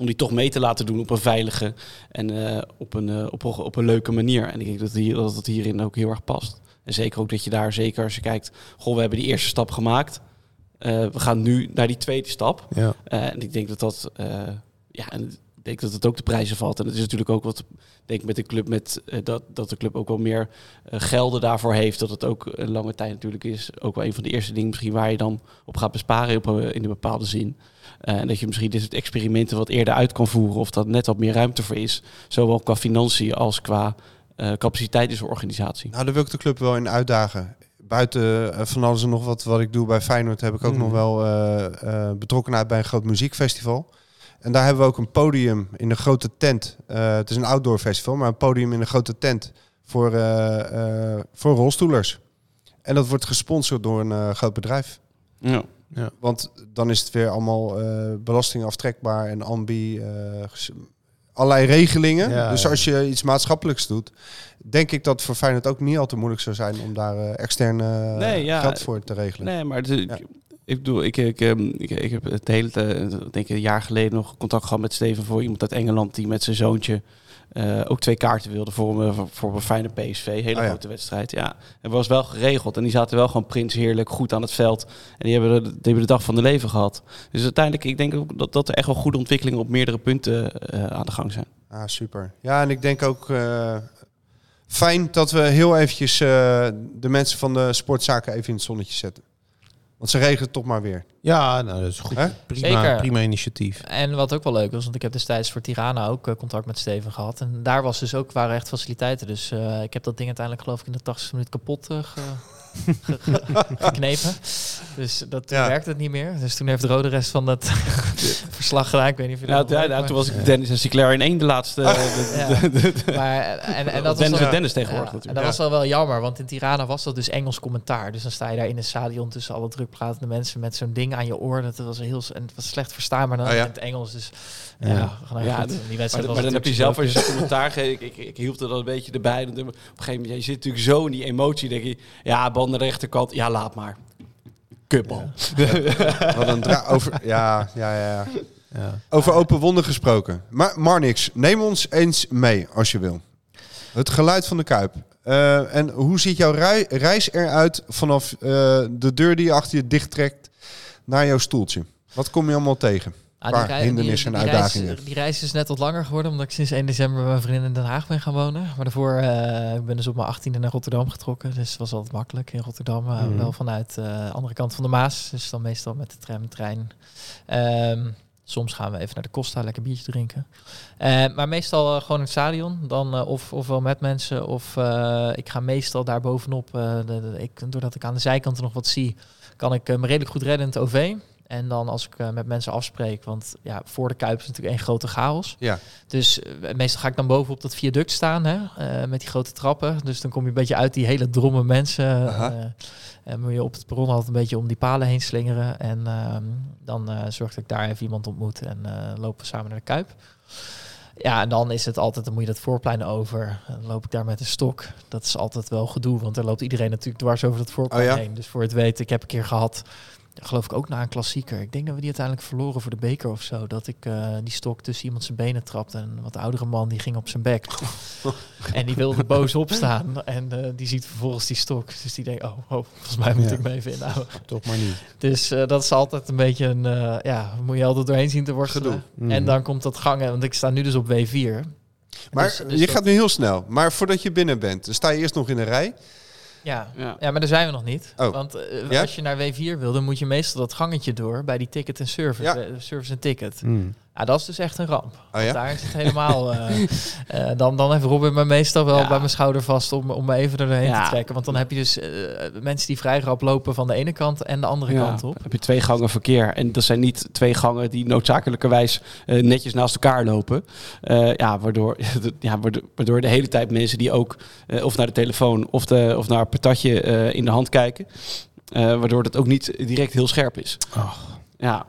Om die toch mee te laten doen op een veilige en eh, op, een, eh, op, een- op een leuke manier. En ik denk dat, hier, dat het hierin ook heel erg past. En zeker ook dat je daar, zeker als je kijkt, goh, we hebben die eerste stap gemaakt. Eh, we gaan nu naar die tweede stap. Ja. En ik denk dat dat, ja, en ik denk dat het ook de prijzen valt. En het is natuurlijk ook wat, ik denk met de club met eh, dat, dat de club ook wel meer eh, gelden daarvoor heeft. Dat het ook een lange tijd natuurlijk is. Ook wel een van de eerste dingen misschien waar je dan op gaat besparen op, een- in een bepaalde zin. Eh, en dat je misschien dit soort experimenten wat eerder uit kan voeren. Of dat net wat meer ruimte voor is. Zowel qua financiën als qua eh, capaciteit in zo'n organisatie. Nou, daar wil ik de club wel in uitdagen. Buiten eh, van alles en nog wat wat ik doe bij Feyenoord... heb ik ook Mhm. nog wel eh, eh, betrokkenheid bij een groot muziekfestival. En daar hebben we ook een podium in een grote tent. Eh, het is een outdoor festival, maar een podium in een grote tent... voor, eh, eh, voor rolstoelers. En dat wordt gesponsord door een eh, groot bedrijf. Ja. Want dan is het weer allemaal eh belastingaftrekbaar en ambi, eh, allerlei regelingen. Ja, dus ja. als je iets maatschappelijks doet, denk ik dat het voor Feyenoord ook niet al te moeilijk zou zijn om daar extern Nee, ja. geld voor te regelen. Nee, maar het- Ja. Ik, bedoel, ik, ik, ehm, ik, ik heb het hele, eh, denk ik, een jaar geleden nog contact gehad met Steven voor iemand uit Engeland die met zijn zoontje eh, ook twee kaarten wilde voor, een- voor, voor een fijne PSV. Hele Oh ja. grote wedstrijd. Ja, het was wel geregeld en die zaten wel gewoon prins heerlijk goed aan het veld. En die hebben, de, die hebben de dag van de leven gehad. Dus uiteindelijk, ik denk ook dat, dat er echt wel goede ontwikkelingen op meerdere punten eh, aan de gang zijn. Ah, super. Ja, en ik denk ook fijn dat we heel eventjes de mensen van de sportzaken even in het zonnetje zetten. Want ze regelen het toch maar weer. Ja, nou, dat is goed. Hè? Prima, Zeker. prima initiatief. En wat ook wel leuk was, want ik heb destijds voor Tirana ook eh, contact met Steven gehad. En daar was dus ook, waren echt faciliteiten. Dus eh, ik heb dat ding uiteindelijk geloof ik in de 80 minuut kapot ge- geknepen. Dus dat Ja. werkte het niet meer. Dus toen heeft de rode rest van het verslag gedaan. Ik weet niet of je Ja, dat nog ja, maar- toen was ik Dennis en Sinclair in één de laatste. de- Ja. de- de- de- Maar, en, dat was Dennis en Dennis tegenwoordig Ja, en natuurlijk. dat was wel wel jammer, want in Tirana was dat dus Engels commentaar. Dus dan sta je daar in een stadion tussen alle drukpratende mensen met zo'n ding aan je oor. Dat was heel en het was slecht verstaan, maar dan Oh ja? in het Engels. Dus ja, Ja. nou Ja, goed, d- die Maar, wedstrijd maar was dan heb je natuurlijk zelf als je zo'n commentaar geeft. Ik, ik, ik hield er dan een beetje erbij. Op een gegeven moment, je zit natuurlijk zo in die emotie. denk je, ja, bal naar de rechterkant. Ja, laat maar. Kutbal. Wat een dra- over, ja, ja, ja, ja. Ja. Over open wonden gesproken. Maar Marnix, neem ons eens mee als je wil. Het geluid van de Kuip. Eh, en hoe ziet jouw rei- reis eruit vanaf eh, de deur die je achter je dichttrekt naar jouw stoeltje? Wat kom je allemaal tegen? Ah, hindernissen en die uitdagingen. Reis, die reis is net wat langer geworden, omdat ik sinds 1 december bij mijn vriendin in Den Haag ben gaan wonen. Maar daarvoor uh, ik ben dus op mijn 18e naar Rotterdam getrokken. Dus het was altijd makkelijk in Rotterdam. Uh. Wel vanuit de uh, andere kant van de Maas. Dus dan meestal met de tram, trein. Um, soms gaan we even naar de Costa, lekker biertje drinken. Maar meestal gewoon in het stadion. Dan of, ofwel met mensen, of ik ga meestal daar bovenop. De, de, ik, doordat ik aan de zijkanten nog wat zie, kan ik me redelijk goed redden in het OV. En dan als ik uh, met mensen afspreek, want ja, voor de Kuip is natuurlijk één grote chaos. Ja. Dus uh, meestal ga ik dan boven op dat viaduct staan, hè, uh, met die grote trappen. Dus dan kom je een beetje uit die hele dromme mensen. En moet je op het perron altijd een beetje om die palen heen slingeren. En uh, dan zorg dat ik daar even iemand ontmoet en lopen we samen naar de Kuip. Ja, en dan is het altijd, dan moet je dat voorplein over. Dan loop ik daar met een stok. Dat is altijd wel gedoe, want dan loopt iedereen natuurlijk dwars over dat voorplein oh ja? heen. Dus voor het weten, ik heb een keer gehad, geloof ik ook na een klassieker. Ik denk dat we die uiteindelijk verloren voor de beker of zo. Dat ik uh, die stok tussen iemand zijn benen trapte. En een wat oudere man die ging op zijn bek. en die wilde boos opstaan. En uh, die ziet vervolgens die stok. Dus die denkt, oh, oh volgens mij moet ja. ik me even inhouden. Toch maar niet. Dus uh, dat is altijd een beetje een, ja, moet je altijd doorheen zien te worstelen. Mm. En dan komt dat gangen, want ik sta nu dus op W4. Maar dus, dus je dat... gaat nu heel snel. Maar voordat je binnen bent, sta je eerst nog in een rij. Ja. Ja. ja, maar daar zijn we nog niet. Oh. Want uh, ja? als je naar W4 wil, dan moet je meestal dat gangetje door bij die ticket en service. Ja. Uh, service en ticket. Mm. Ja, dat is dus echt een ramp. Oh, ja? Daar is het helemaal... uh, dan, dan heeft Robin me meestal wel ja. bij mijn schouder vast om, om me even erheen ja. te trekken. Want dan heb je dus uh, mensen die vrij rap lopen van de ene kant en de andere ja. kant op. Dan heb je twee gangen verkeer. En dat zijn niet twee gangen die noodzakelijkerwijs uh, netjes naast elkaar lopen. Uh, ja, waardoor, ja, waardoor, waardoor de hele tijd mensen die ook uh, of naar de telefoon of, de, of naar een patatje uh, in de hand kijken. Uh, waardoor dat ook niet direct heel scherp is. Oh. Ja.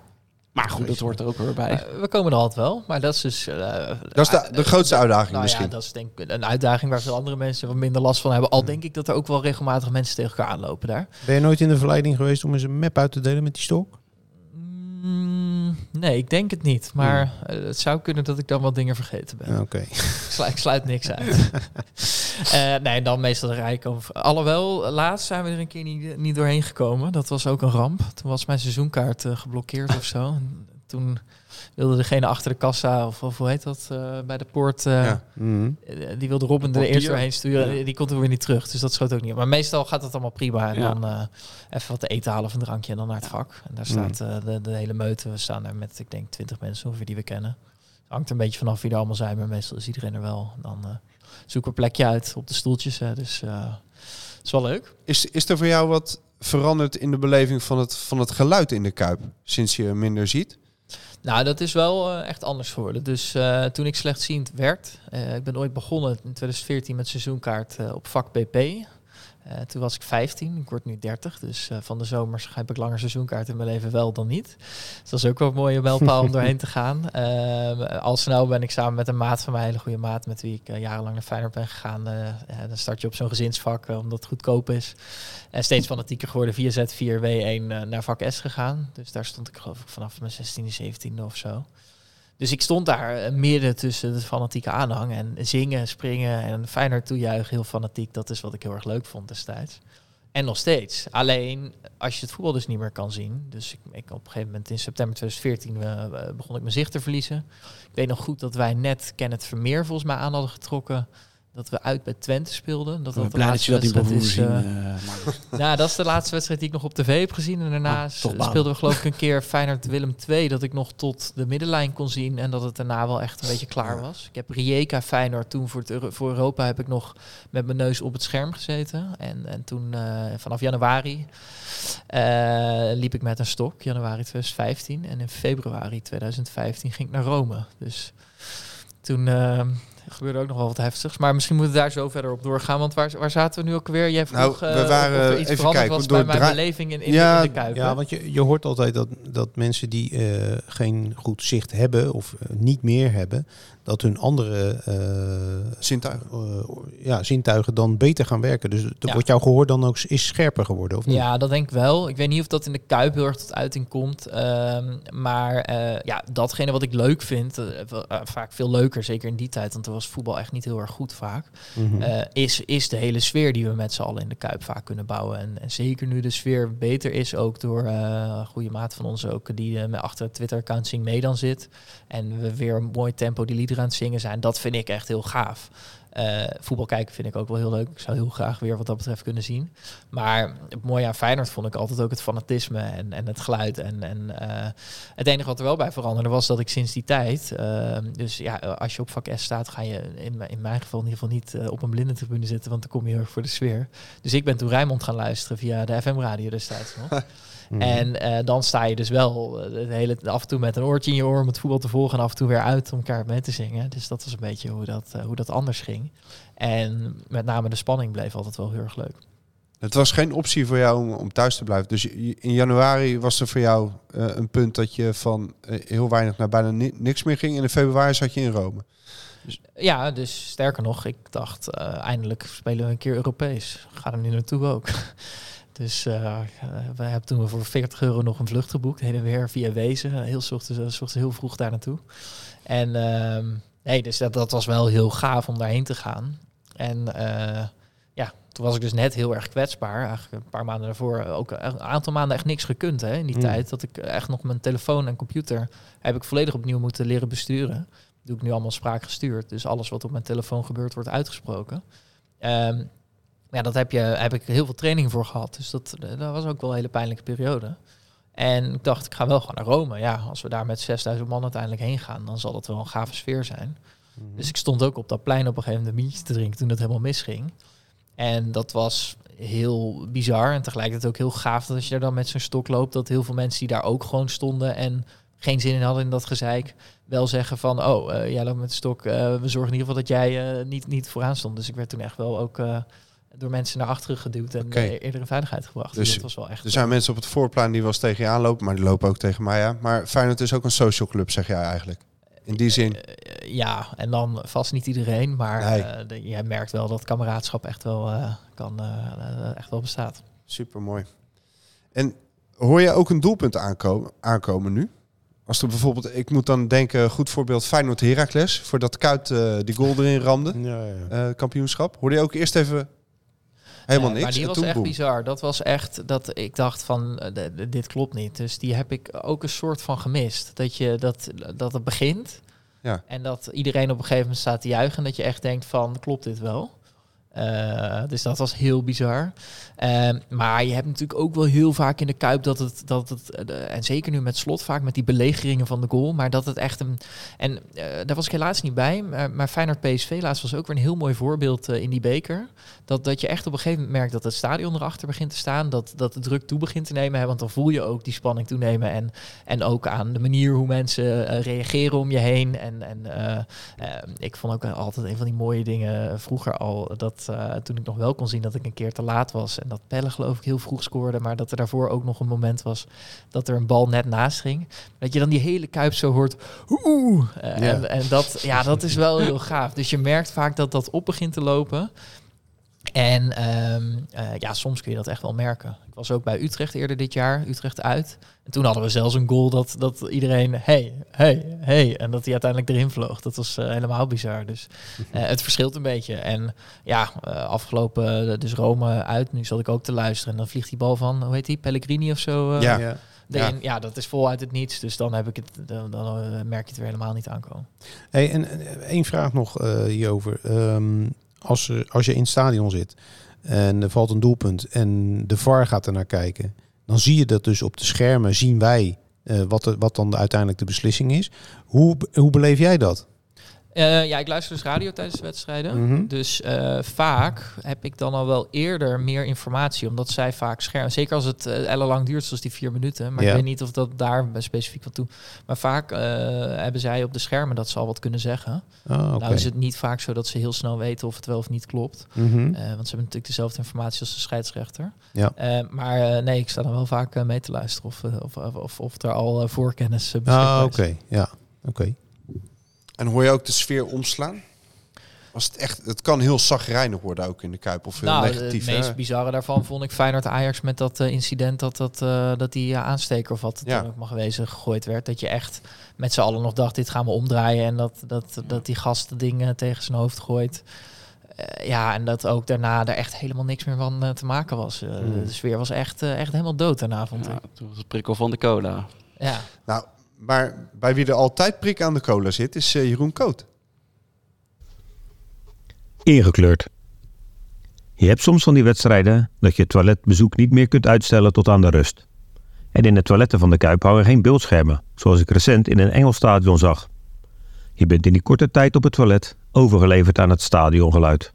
Maar goed, dat hoort er ook weer bij. Eh, we komen er altijd wel, maar dat is dus... eh, Dat is de, de grootste uitdaging nou misschien. ja, dat is denk ik een uitdaging waar veel andere mensen wat minder last van hebben. Al denk ik dat er ook wel regelmatig mensen tegen elkaar aanlopen daar. Ben je nooit in de verleiding geweest om eens een map uit te delen met die stok? Mm, nee, ik denk het niet. Maar eh, het zou kunnen dat ik dan wat dingen vergeten ben. Ja, Oké. Ik, slu- ik sluit niks uit. Eh, nee, dan meestal de rijk over. Alhoewel, laatst zijn we er een keer niet, niet doorheen gekomen. Dat was ook een ramp. Toen was mijn seizoenkaart eh, geblokkeerd of zo. En toen wilde degene achter de kassa, of, of hoe heet dat, eh, bij de poort... eh, Ja. Mhm. Die wilde Robin er portier. eerst doorheen sturen. Die komt er weer niet terug. Dus dat schoot ook niet. Maar meestal gaat het allemaal prima. En Ja. dan eh, even wat te eten halen of een drankje en dan naar het vak. En daar staat eh, de, de hele meute. We staan daar met, ik denk, twintig mensen ongeveer die we kennen. hangt er een beetje vanaf wie er allemaal zijn. Maar meestal is iedereen er wel. Dan eh zoeken we een plekje uit op de stoeltjes. Hè. Dus eh het is wel leuk. Is, is er voor jou wat veranderd in de beleving van het, van het geluid in de Kuip? Sinds je minder ziet? Nou, dat is wel eh, echt anders geworden. Dus eh, toen ik slechtziend werd, eh, ik ben ooit begonnen in 2014 met seizoenkaart op vak BP. Eh, toen was ik 15, ik word nu 30. Dus eh, van de zomers heb ik langer seizoenkaart in mijn leven wel dan niet. Dus dat is ook wel een mooie mijlpaal om doorheen te gaan. Ehm, al snel ben ik samen met een maat van mij, een hele goede maat, met wie ik eh, jarenlang naar Feyenoord ben gegaan. dan start je op zo'n gezinsvak, omdat het goedkoop is. En steeds fanatieker geworden, 4Z, 4W1 eh, naar vak S gegaan. Dus daar stond ik geloof ik vanaf mijn 16e, 17e of zo. Dus ik stond daar eh, midden tussen de fanatieke aanhang en zingen, springen en Feyenoord toejuichen, heel fanatiek. Dat is wat ik heel erg leuk vond destijds. En nog steeds. Alleen als je het voetbal dus niet meer kan zien. Dus ik, ik op een gegeven moment in september 2014 eh, eh, begon ik mijn zicht te verliezen. Ik weet nog goed dat wij net Kenneth Vermeer volgens mij aan hadden getrokken. Dat we uit bij Twente speelden. Dat Ik ben dat de blij dat je laatste dat wedstrijd wil is, maar- nou, dat is de laatste wedstrijd die ik nog op tv heb gezien. En daarna baan. speelden we geloof ik een keer Feyenoord Willem 2 dat ik nog tot de middenlijn kon zien en dat het daarna wel echt een beetje klaar was. Ik heb Rijeka Feyenoord toen voor, het Euro- voor Europa heb ik nog met mijn neus op het scherm gezeten. En, en toen eh, vanaf januari liep ik met een stok, januari 2015. En in februari 2015 ging ik naar Rome. Dus toen eh, gebeurde ook nog wel wat heftigs. Maar misschien moeten we daar zo verder op doorgaan. Want waar, waar zaten we nu ook weer? Jij vroeg Nou, eh, we of- waren of er iets even veranderd kijken, was door bij mijn beleving in, in, Ja, de, in de Kuip. Ja, hè? want je, je hoort altijd dat, dat mensen die eh, geen goed zicht hebben of eh, niet meer hebben, dat hun andere eh, Zintuigen. eh, ja, zintuigen dan beter gaan werken. Dus Ja. wordt jouw gehoor dan ook is scherper geworden, of niet? Ja, dat denk ik wel. Ik weet niet of dat in de Kuip heel erg tot uiting komt. ehm, maar eh, ja, datgene wat ik leuk vind, eh, eh, vaak veel leuker, zeker in die tijd, want er was voetbal echt niet heel erg goed vaak, Mhm. eh, is, is de hele sfeer die we met z'n allen in de Kuip vaak kunnen bouwen. En, en zeker nu de sfeer beter is, ook door eh, een goede maat van ons ook, die eh, met achter het Twitter-account Zing mee dan zit. En we weer een mooi tempo die liederen aan het zingen zijn. Dat vind ik echt heel gaaf. Eh, voetbal kijken vind ik ook wel heel leuk. Ik zou heel graag weer wat dat betreft kunnen zien. Maar het mooie aan Feyenoord vond ik altijd ook het fanatisme en, en het geluid. En, en eh, het enige wat er wel bij veranderde was dat ik sinds die tijd... eh, dus ja, als je op vak S staat ga je in, in mijn geval in ieder geval niet op een blinde tribune zitten. Want dan kom je heel erg voor de sfeer. Dus ik ben toen Rijnmond gaan luisteren via de FM-radio destijds nog. Mhm. En eh, dan sta je dus wel eh, de hele, af en toe met een oortje in je oor om het voetbal te volgen en af en toe weer uit om elkaar mee te zingen. Dus dat was een beetje hoe dat, eh, hoe dat anders ging. En met name de spanning bleef altijd wel heel erg leuk. Het was geen optie voor jou om, om thuis te blijven. Dus in januari was er voor jou een punt dat je van heel weinig naar bijna ni- niks meer ging. En in februari zat je in Rome. Ja, dus sterker nog, ik dacht eindelijk spelen we een keer Europees. Ga er nu naartoe ook. Dus eh, eh, we hebben toen voor 40 euro nog een vlucht geboekt, heen en weer via Wezen. Heel, s ochtends, eh, ochtends heel vroeg daar naartoe. En ehm, nee, dus dat, dat was wel heel gaaf om daarheen te gaan. En eh, ja, toen was ik dus net heel erg kwetsbaar. Eigenlijk een paar maanden daarvoor ook een aantal maanden echt niks gekund hè, in die Mm. tijd. Dat ik echt nog mijn telefoon en computer heb ik volledig opnieuw moeten leren besturen. Doe ik nu allemaal spraakgestuurd. Dus alles wat op mijn telefoon gebeurt wordt uitgesproken. Ehm, ja, dat heb, je, heb ik heel veel training voor gehad. Dus dat, dat was ook wel een hele pijnlijke periode. En ik dacht, ik ga wel gewoon naar Rome. Ja, als we daar met 6000 man uiteindelijk heen gaan, dan zal dat wel een gave sfeer zijn. Dus ik stond ook op dat plein op een gegeven moment een biertje te drinken toen het helemaal misging. En dat was heel bizar en tegelijkertijd ook heel gaaf dat als je er dan met zo'n stok loopt, dat heel veel mensen die daar ook gewoon stonden en geen zin in hadden in dat gezeik, wel zeggen van, oh, eh, jij loopt met de stok, eh, we zorgen in ieder geval dat jij eh, niet, niet vooraan stond. Dus ik werd toen echt wel ook eh, door mensen naar achteren geduwd en Oké. eh, eerder in veiligheid gebracht. Dus, Dus dat was wel echt... Er zijn mensen op het voorplein die wel eens tegen je aanlopen, maar die lopen ook tegen mij aan. Maar Feyenoord is ook een social club, zeg jij eigenlijk. In die zin. Eh, ja, en dan vast niet iedereen, maar Nee. eh, de- jij merkt wel dat kameraadschap echt wel, eh, kan, eh, eh, echt wel bestaat. Super mooi. En hoor je ook een doelpunt aankomen, aankomen nu? Als er bijvoorbeeld, ik moet dan denken, goed voorbeeld Feyenoord Heracles, voordat Kuit eh, die goal erin ramde, Ja, ja. eh, kampioenschap. Hoorde je ook eerst even helemaal niks? Maar die was echt bizar. Dat was echt dat ik dacht van eh, dit klopt niet. Dus die heb ik ook een soort van gemist. Dat je dat, dat het begint Ja. en dat iedereen op een gegeven moment staat te juichen. En dat je echt denkt van klopt dit wel? Eh, dus dat was heel bizar. Ehm, maar je hebt natuurlijk ook wel heel vaak in de kuip dat het, dat het eh, en zeker nu met slot vaak met die belegeringen van de goal, maar dat het echt een. En eh, daar was ik helaas niet bij, maar, maar Feyenoord PSV laatst was ook weer een heel mooi voorbeeld in die beker. Dat, dat je echt op een gegeven moment merkt dat het stadion erachter begint te staan, dat, dat de druk toe begint te nemen, hè, want dan voel je ook die spanning toenemen en, en ook aan de manier hoe mensen reageren om je heen. En, en eh, eh, ik vond ook altijd een van die mooie dingen vroeger al, dat eh, toen ik nog wel kon zien dat ik een keer te laat was en dat Pelle geloof ik heel vroeg scoorde, maar dat er daarvoor ook nog een moment was dat er een bal net naast ging. Dat je dan die hele kuip zo hoort, oeh, eh, Ja. en, en dat, ja, dat is wel heel gaaf. Dus je merkt vaak dat dat op begint te lopen. En ehm, eh, ja, soms kun je dat echt wel merken. Ik was ook bij Utrecht eerder dit jaar, Utrecht uit. En toen hadden we zelfs een goal dat, dat iedereen, hey, hey, hey. En dat hij uiteindelijk erin vloog. Dat was eh, helemaal bizar. Dus eh, het verschilt een beetje. En ja, eh, afgelopen, dus Rome uit. Nu zat ik ook te luisteren. En dan vliegt die bal van, hoe heet die, Pellegrini of zo? eh, Ja. Ja. ja. dat is vol uit het niets. Dus dan, heb ik het, dan, dan merk je het weer helemaal niet aankomen. Hey, en en één vraag nog eh, hierover. Ehm, als, er- als je in het stadion zit en er valt een doelpunt en de VAR gaat er naar kijken, dan zie je dat dus op de schermen, zien wij eh, wat, wat dan de, uiteindelijk de beslissing is. Hoe, hoe beleef jij dat? Eh, ja, ik luister dus radio tijdens de wedstrijden. Mhm. Dus eh, vaak heb ik dan al wel eerder meer informatie, omdat zij vaak schermen. Zeker als het uh, ellenlang duurt, zoals die vier minuten. Maar Ja. ik weet niet of dat daar specifiek wat toe. Maar vaak eh, hebben zij op de schermen dat ze al wat kunnen zeggen. Ah. Nou is het niet vaak zo dat ze heel snel weten of het wel of niet klopt. Mhm. Eh, want ze hebben natuurlijk dezelfde informatie als de scheidsrechter. Ja. Eh, maar eh, nee, ik sta dan wel vaak eh, mee te luisteren of, eh, of, of, of, er al eh, voorkennis beschikbaar Ah, is. oké. Ja, oké. En hoor je ook de sfeer omslaan? Als het, echt, het kan heel zagrijnig worden ook in de Kuip. Of heel nou, negatief. het meest hè? bizarre daarvan vond ik Feyenoord Ajax met dat eh, incident dat, dat, eh, dat die eh, aansteker of wat het Ja. ook mag wezen gegooid werd. Dat je echt met z'n allen nog dacht, dit gaan we omdraaien. En dat, dat, dat die gast dingen tegen zijn hoofd gooit. Eh, ja, en dat ook daarna er echt helemaal niks meer van te maken was. Hmm. De sfeer was echt, echt helemaal dood daarna, vond Ja, ik. toen was het prikkel van de cola. Ja. Nou, maar bij wie er altijd prik aan de cola zit, is eh, Jeroen Koot. Ingekleurd. Je hebt soms van die wedstrijden dat je toiletbezoek niet meer kunt uitstellen tot aan de rust. En in de toiletten van de Kuip hangen geen beeldschermen, zoals ik recent in een Engels stadion zag. Je bent in die korte tijd op het toilet overgeleverd aan het stadiongeluid.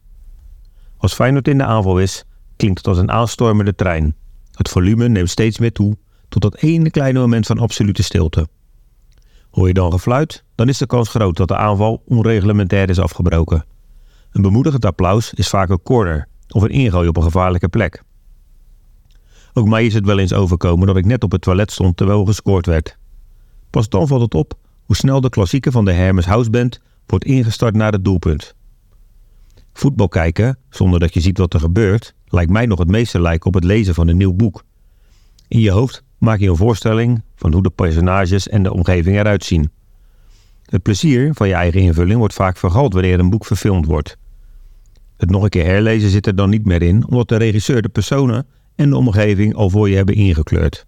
Als Feyenoord in de aanval is, klinkt het als een aanstormende trein. Het volume neemt steeds meer toe, tot dat ene kleine moment van absolute stilte. Hoor je dan gefluit, dan is de kans groot dat de aanval onreglementair is afgebroken. Een bemoedigend applaus is vaak een corner of een ingooi op een gevaarlijke plek. Ook mij is het wel eens overkomen dat ik net op het toilet stond terwijl gescoord werd. Pas dan valt het op hoe snel de klassieker van de Hermes Houseband wordt ingestart naar het doelpunt. Voetbal kijken, zonder dat je ziet wat er gebeurt, lijkt mij nog het meeste lijken op het lezen van een nieuw boek. In je hoofd maak je een voorstelling van hoe de personages en de omgeving eruit zien. Het plezier van je eigen invulling wordt vaak vergald wanneer een boek verfilmd wordt. Het nog een keer herlezen zit er dan niet meer in, omdat de regisseur de personen en de omgeving al voor je hebben ingekleurd.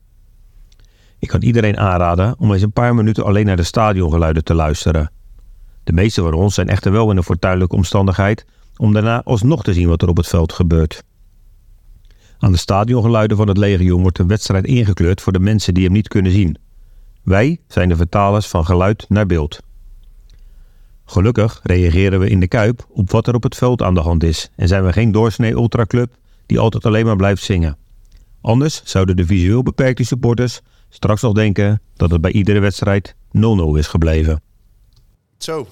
Ik kan iedereen aanraden om eens een paar minuten alleen naar de stadiongeluiden te luisteren. De meeste van ons zijn echter wel in een fortuinlijke omstandigheid om daarna alsnog te zien wat er op het veld gebeurt. Aan de stadiongeluiden van het legioen wordt de wedstrijd ingekleurd voor de mensen die hem niet kunnen zien. Wij zijn de vertalers van geluid naar beeld. Gelukkig reageren we in de Kuip op wat er op het veld aan de hand is en zijn we geen doorsnee ultraclub die altijd alleen maar blijft zingen. Anders zouden de visueel beperkte supporters straks nog denken dat het bij iedere wedstrijd 0-0 is gebleven. Zo.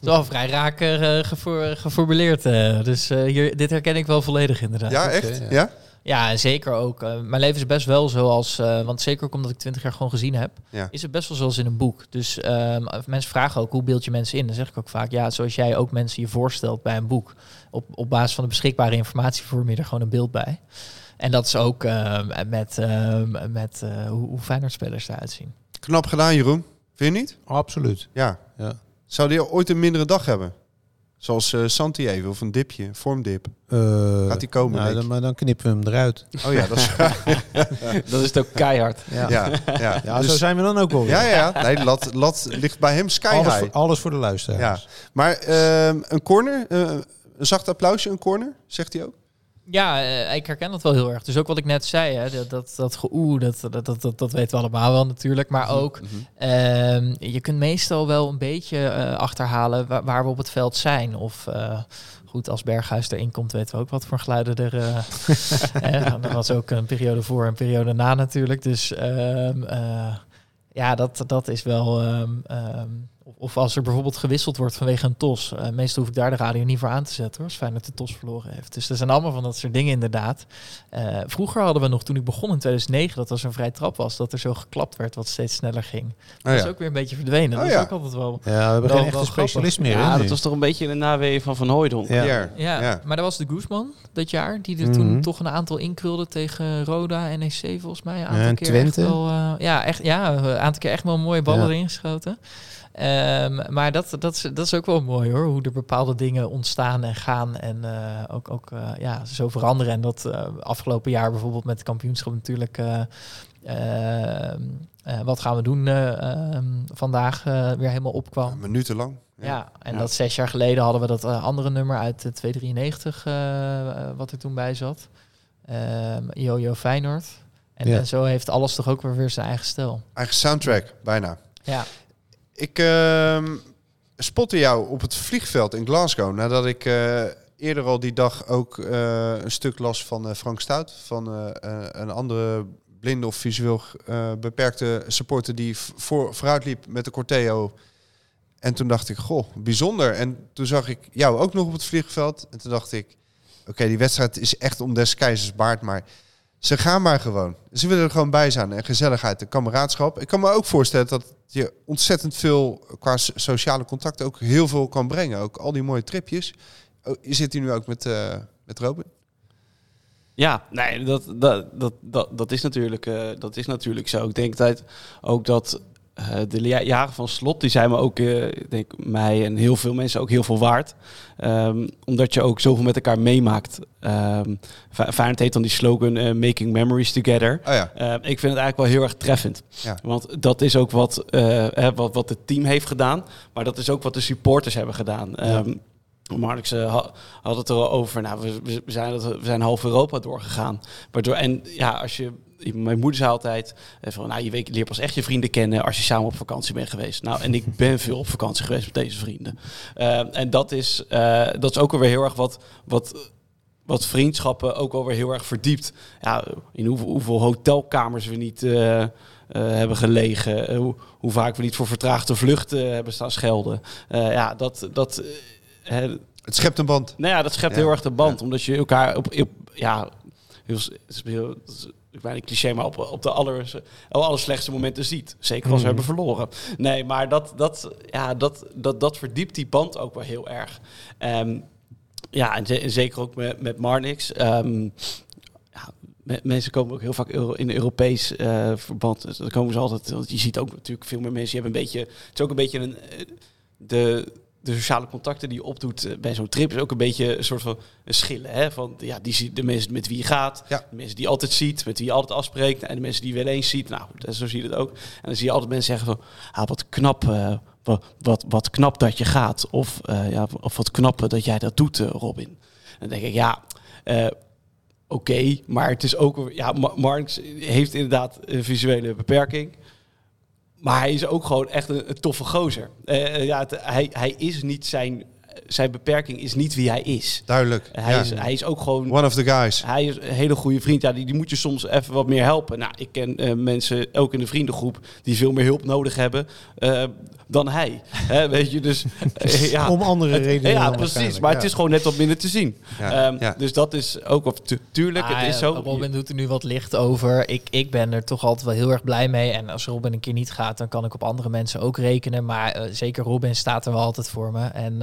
Is wel vrij raak eh, gefor- geformuleerd. eh. dus eh, hier, dit herken ik wel volledig inderdaad. Ja, echt? Ja? Ja, zeker ook. Mijn leven is best wel zoals, eh, want zeker ook omdat ik twintig jaar gewoon gezien heb, Ja. is het best wel zoals in een boek. Dus ehm, mensen vragen ook, hoe beeld je mensen in? Dan zeg ik ook vaak, ja, zoals jij ook mensen je voorstelt bij een boek. Op, op basis van de beschikbare informatie vorm je er gewoon een beeld bij. En dat is ook ehm, met, ehm, met eh, hoe, hoe Feyenoord-spelers eruit zien. Knap gedaan, Jeroen. Vind je niet? Absoluut. Ja. Ja. Zou die ooit een mindere dag hebben? Zoals eh Santi even, of een dipje, vormdip. Eh, Gaat die komen, nou, dan, maar dan knippen we hem eruit. Oh ja, dat is... Dat is het ook keihard. Ja, ja, ja. Ja, Dus- zo zijn we dan ook wel. weer. ja, ja, ja. Nee, lat, lat ligt bij hem sky alles, high. voor, alles voor de Ja. luisteraars. Maar ehm, een corner, eh, een zacht applausje, een corner, zegt hij ook? Ja, eh, ik herken dat wel heel erg. Dus ook wat ik net zei, hè, dat, dat, dat geoe, dat, dat, dat, dat, dat weten we allemaal wel natuurlijk. Maar Mhm, ook, ehm, je kunt meestal wel een beetje eh, achterhalen waar, waar we op het veld zijn. Of eh, goed, als Berghuis erin komt, weten we ook wat voor geluiden er... eh er was ook een periode voor en een periode na natuurlijk. Dus ehm, eh, ja, dat, dat is wel... ehm, of- als er bijvoorbeeld gewisseld wordt vanwege een tos. eh meestal hoef ik daar de radio niet voor aan te zetten hoor. Als Feyenoord de tos verloren heeft. Dus er zijn allemaal van dat soort dingen inderdaad. Eh, vroeger hadden we nog, toen ik begon in 2009, dat was een vrij trap was, dat er zo geklapt werd wat steeds sneller ging. Dat Oh is ook weer een beetje verdwenen. Oh dat ja. is ook altijd wel... Ja, we hebben Wel- geen echte specialist meer. Ja, dat was toch een beetje de naweeën van Van Hooijdonk. Ja. Ja, Ja. maar er was de Guzman dat jaar, die er Mhm. toen toch een aantal inkrulde tegen Roda, NEC volgens mij. Een aantal en keer Twente. Echt wel, eh, ja, echt, ja, een aantal keer echt wel mooie ballen Ja. erin geschoten. Ehm, maar dat, dat, is, dat is ook wel mooi hoor, hoe er bepaalde dingen ontstaan en gaan en eh, ook, ook eh, ja, zo veranderen. En dat eh, afgelopen jaar bijvoorbeeld met het kampioenschap natuurlijk, eh, ehm, eh, wat gaan we doen eh, ehm, vandaag eh, weer helemaal opkwam. Minutenlang. Ja, en Ja. dat zes jaar geleden hadden we dat andere nummer uit de 293, eh, eh, wat er toen bij zat. Ehm Jojo Feyenoord. En, Ja. en zo heeft alles toch ook weer weer zijn eigen stijl. Eigen soundtrack, bijna. Ja. Ik ehm, spotte jou op het vliegveld in Glasgow nadat ik eh, eerder al die dag ook eh, een stuk las van eh, Frank Stout, van een andere blinde of visueel beperkte supporter die voor, vooruit liep met de Corteo. En toen dacht ik, goh, bijzonder. En toen zag ik jou ook nog op het vliegveld. En toen dacht ik, oké, die wedstrijd is echt om des keizers baard, maar ze gaan maar gewoon. Ze willen er gewoon bij zijn. En gezelligheid en kameraadschap. Ik kan me ook voorstellen dat je ontzettend veel qua so- sociale contact ook heel veel kan brengen. Ook al die mooie tripjes. Oh, je zit hier nu ook met, eh, met Robin. Ja, nee, dat, dat, dat, dat, dat, is natuurlijk, eh, dat is natuurlijk zo. Ik denk dat ook dat eh, de ja- jaren van slot, die zijn me ook, ik denk mij en heel veel mensen ook heel veel waard. Ehm, omdat je ook zoveel met elkaar meemaakt. Um, Feyenoord heet dan die slogan eh, Making Memories Together. Oh ja. Ehm, ik vind het eigenlijk wel heel erg treffend. Ja. Want dat is ook wat, eh, wat, wat het team heeft gedaan. Maar dat is ook wat de supporters hebben gedaan. Marx eh, ha- had het er al over. Nou, we, we, zijn, dat- we zijn half Europa doorgegaan. Waardoor, en ja, als je. Mijn moeder zei altijd: eh, van, nou, je weet, je leert pas echt je vrienden kennen als je samen op vakantie bent geweest. Nou, en ik ben veel op vakantie geweest met deze vrienden. Eh, en dat is, eh, dat is ook alweer heel erg wat, wat, wat vriendschappen ook alweer heel erg verdiept. Ja, in hoeveel, hoeveel hotelkamers we niet hebben gelegen. hoe, hoe vaak we niet voor vertraagde vluchten hebben staan schelden. Ja, dat. dat hè, Het schept een band. nou ja, dat schept Ja. heel erg de band. Omdat je elkaar op, op ja, heel, is bijna een cliché, maar op, op de aller, allerslechtste momenten ziet. Zeker als we Mhm. hebben verloren. Nee, maar dat, dat, ja, dat, dat, dat verdiept die band ook wel heel erg. Ehm, ja, en, ze- en zeker ook met, met Marnix. Ehm, ja, mensen komen ook heel vaak in Europees eh, verband. Dus dan komen ze altijd. Want je ziet ook natuurlijk veel meer mensen. Die hebben een beetje. Het is ook een beetje een. eh, De, de sociale contacten die je opdoet eh, bij zo'n trip is ook een beetje een soort van een schillen. Hè? Van ja, die, de mensen met wie je gaat, Ja. de mensen die je altijd ziet, met wie je altijd afspreekt, en de mensen die je wel eens ziet. Nou, zo zie je het ook. En dan zie je altijd mensen zeggen van, ah, wat knap, eh, wat, wat, wat knap dat je gaat, of, eh, ja, of wat knap dat jij dat doet, Robin. En dan denk ik, ja. Oké, maar het is ook... Ja, Ma- Marx heeft inderdaad een visuele beperking. Maar hij is ook gewoon echt een, toffe gozer. Eh, eh, ja, hij, hij is niet zijn, zijn beperking is niet wie hij is. Duidelijk. Hij, ja. is, hij is ook gewoon... One of the guys. Hij is een hele goede vriend. Ja, die, die moet je soms even wat meer helpen. Nou, ik ken eh, mensen, ook in de vriendengroep, die veel meer hulp nodig hebben eh, dan hij. Hè, weet je, dus... eh, ja, Om andere het- redenen Ja, precies. Maar het is gewoon net wat minder te zien. Ja, Ehm, ja. Dus dat is ook... Of, tu- tuurlijk, Ah, het is zo. Robin doet er nu wat licht over. Ik, ik ben er toch altijd wel heel erg blij mee. En als Robin een keer niet gaat, dan kan ik op andere mensen ook rekenen. Maar eh, zeker Robin staat er wel altijd voor me. En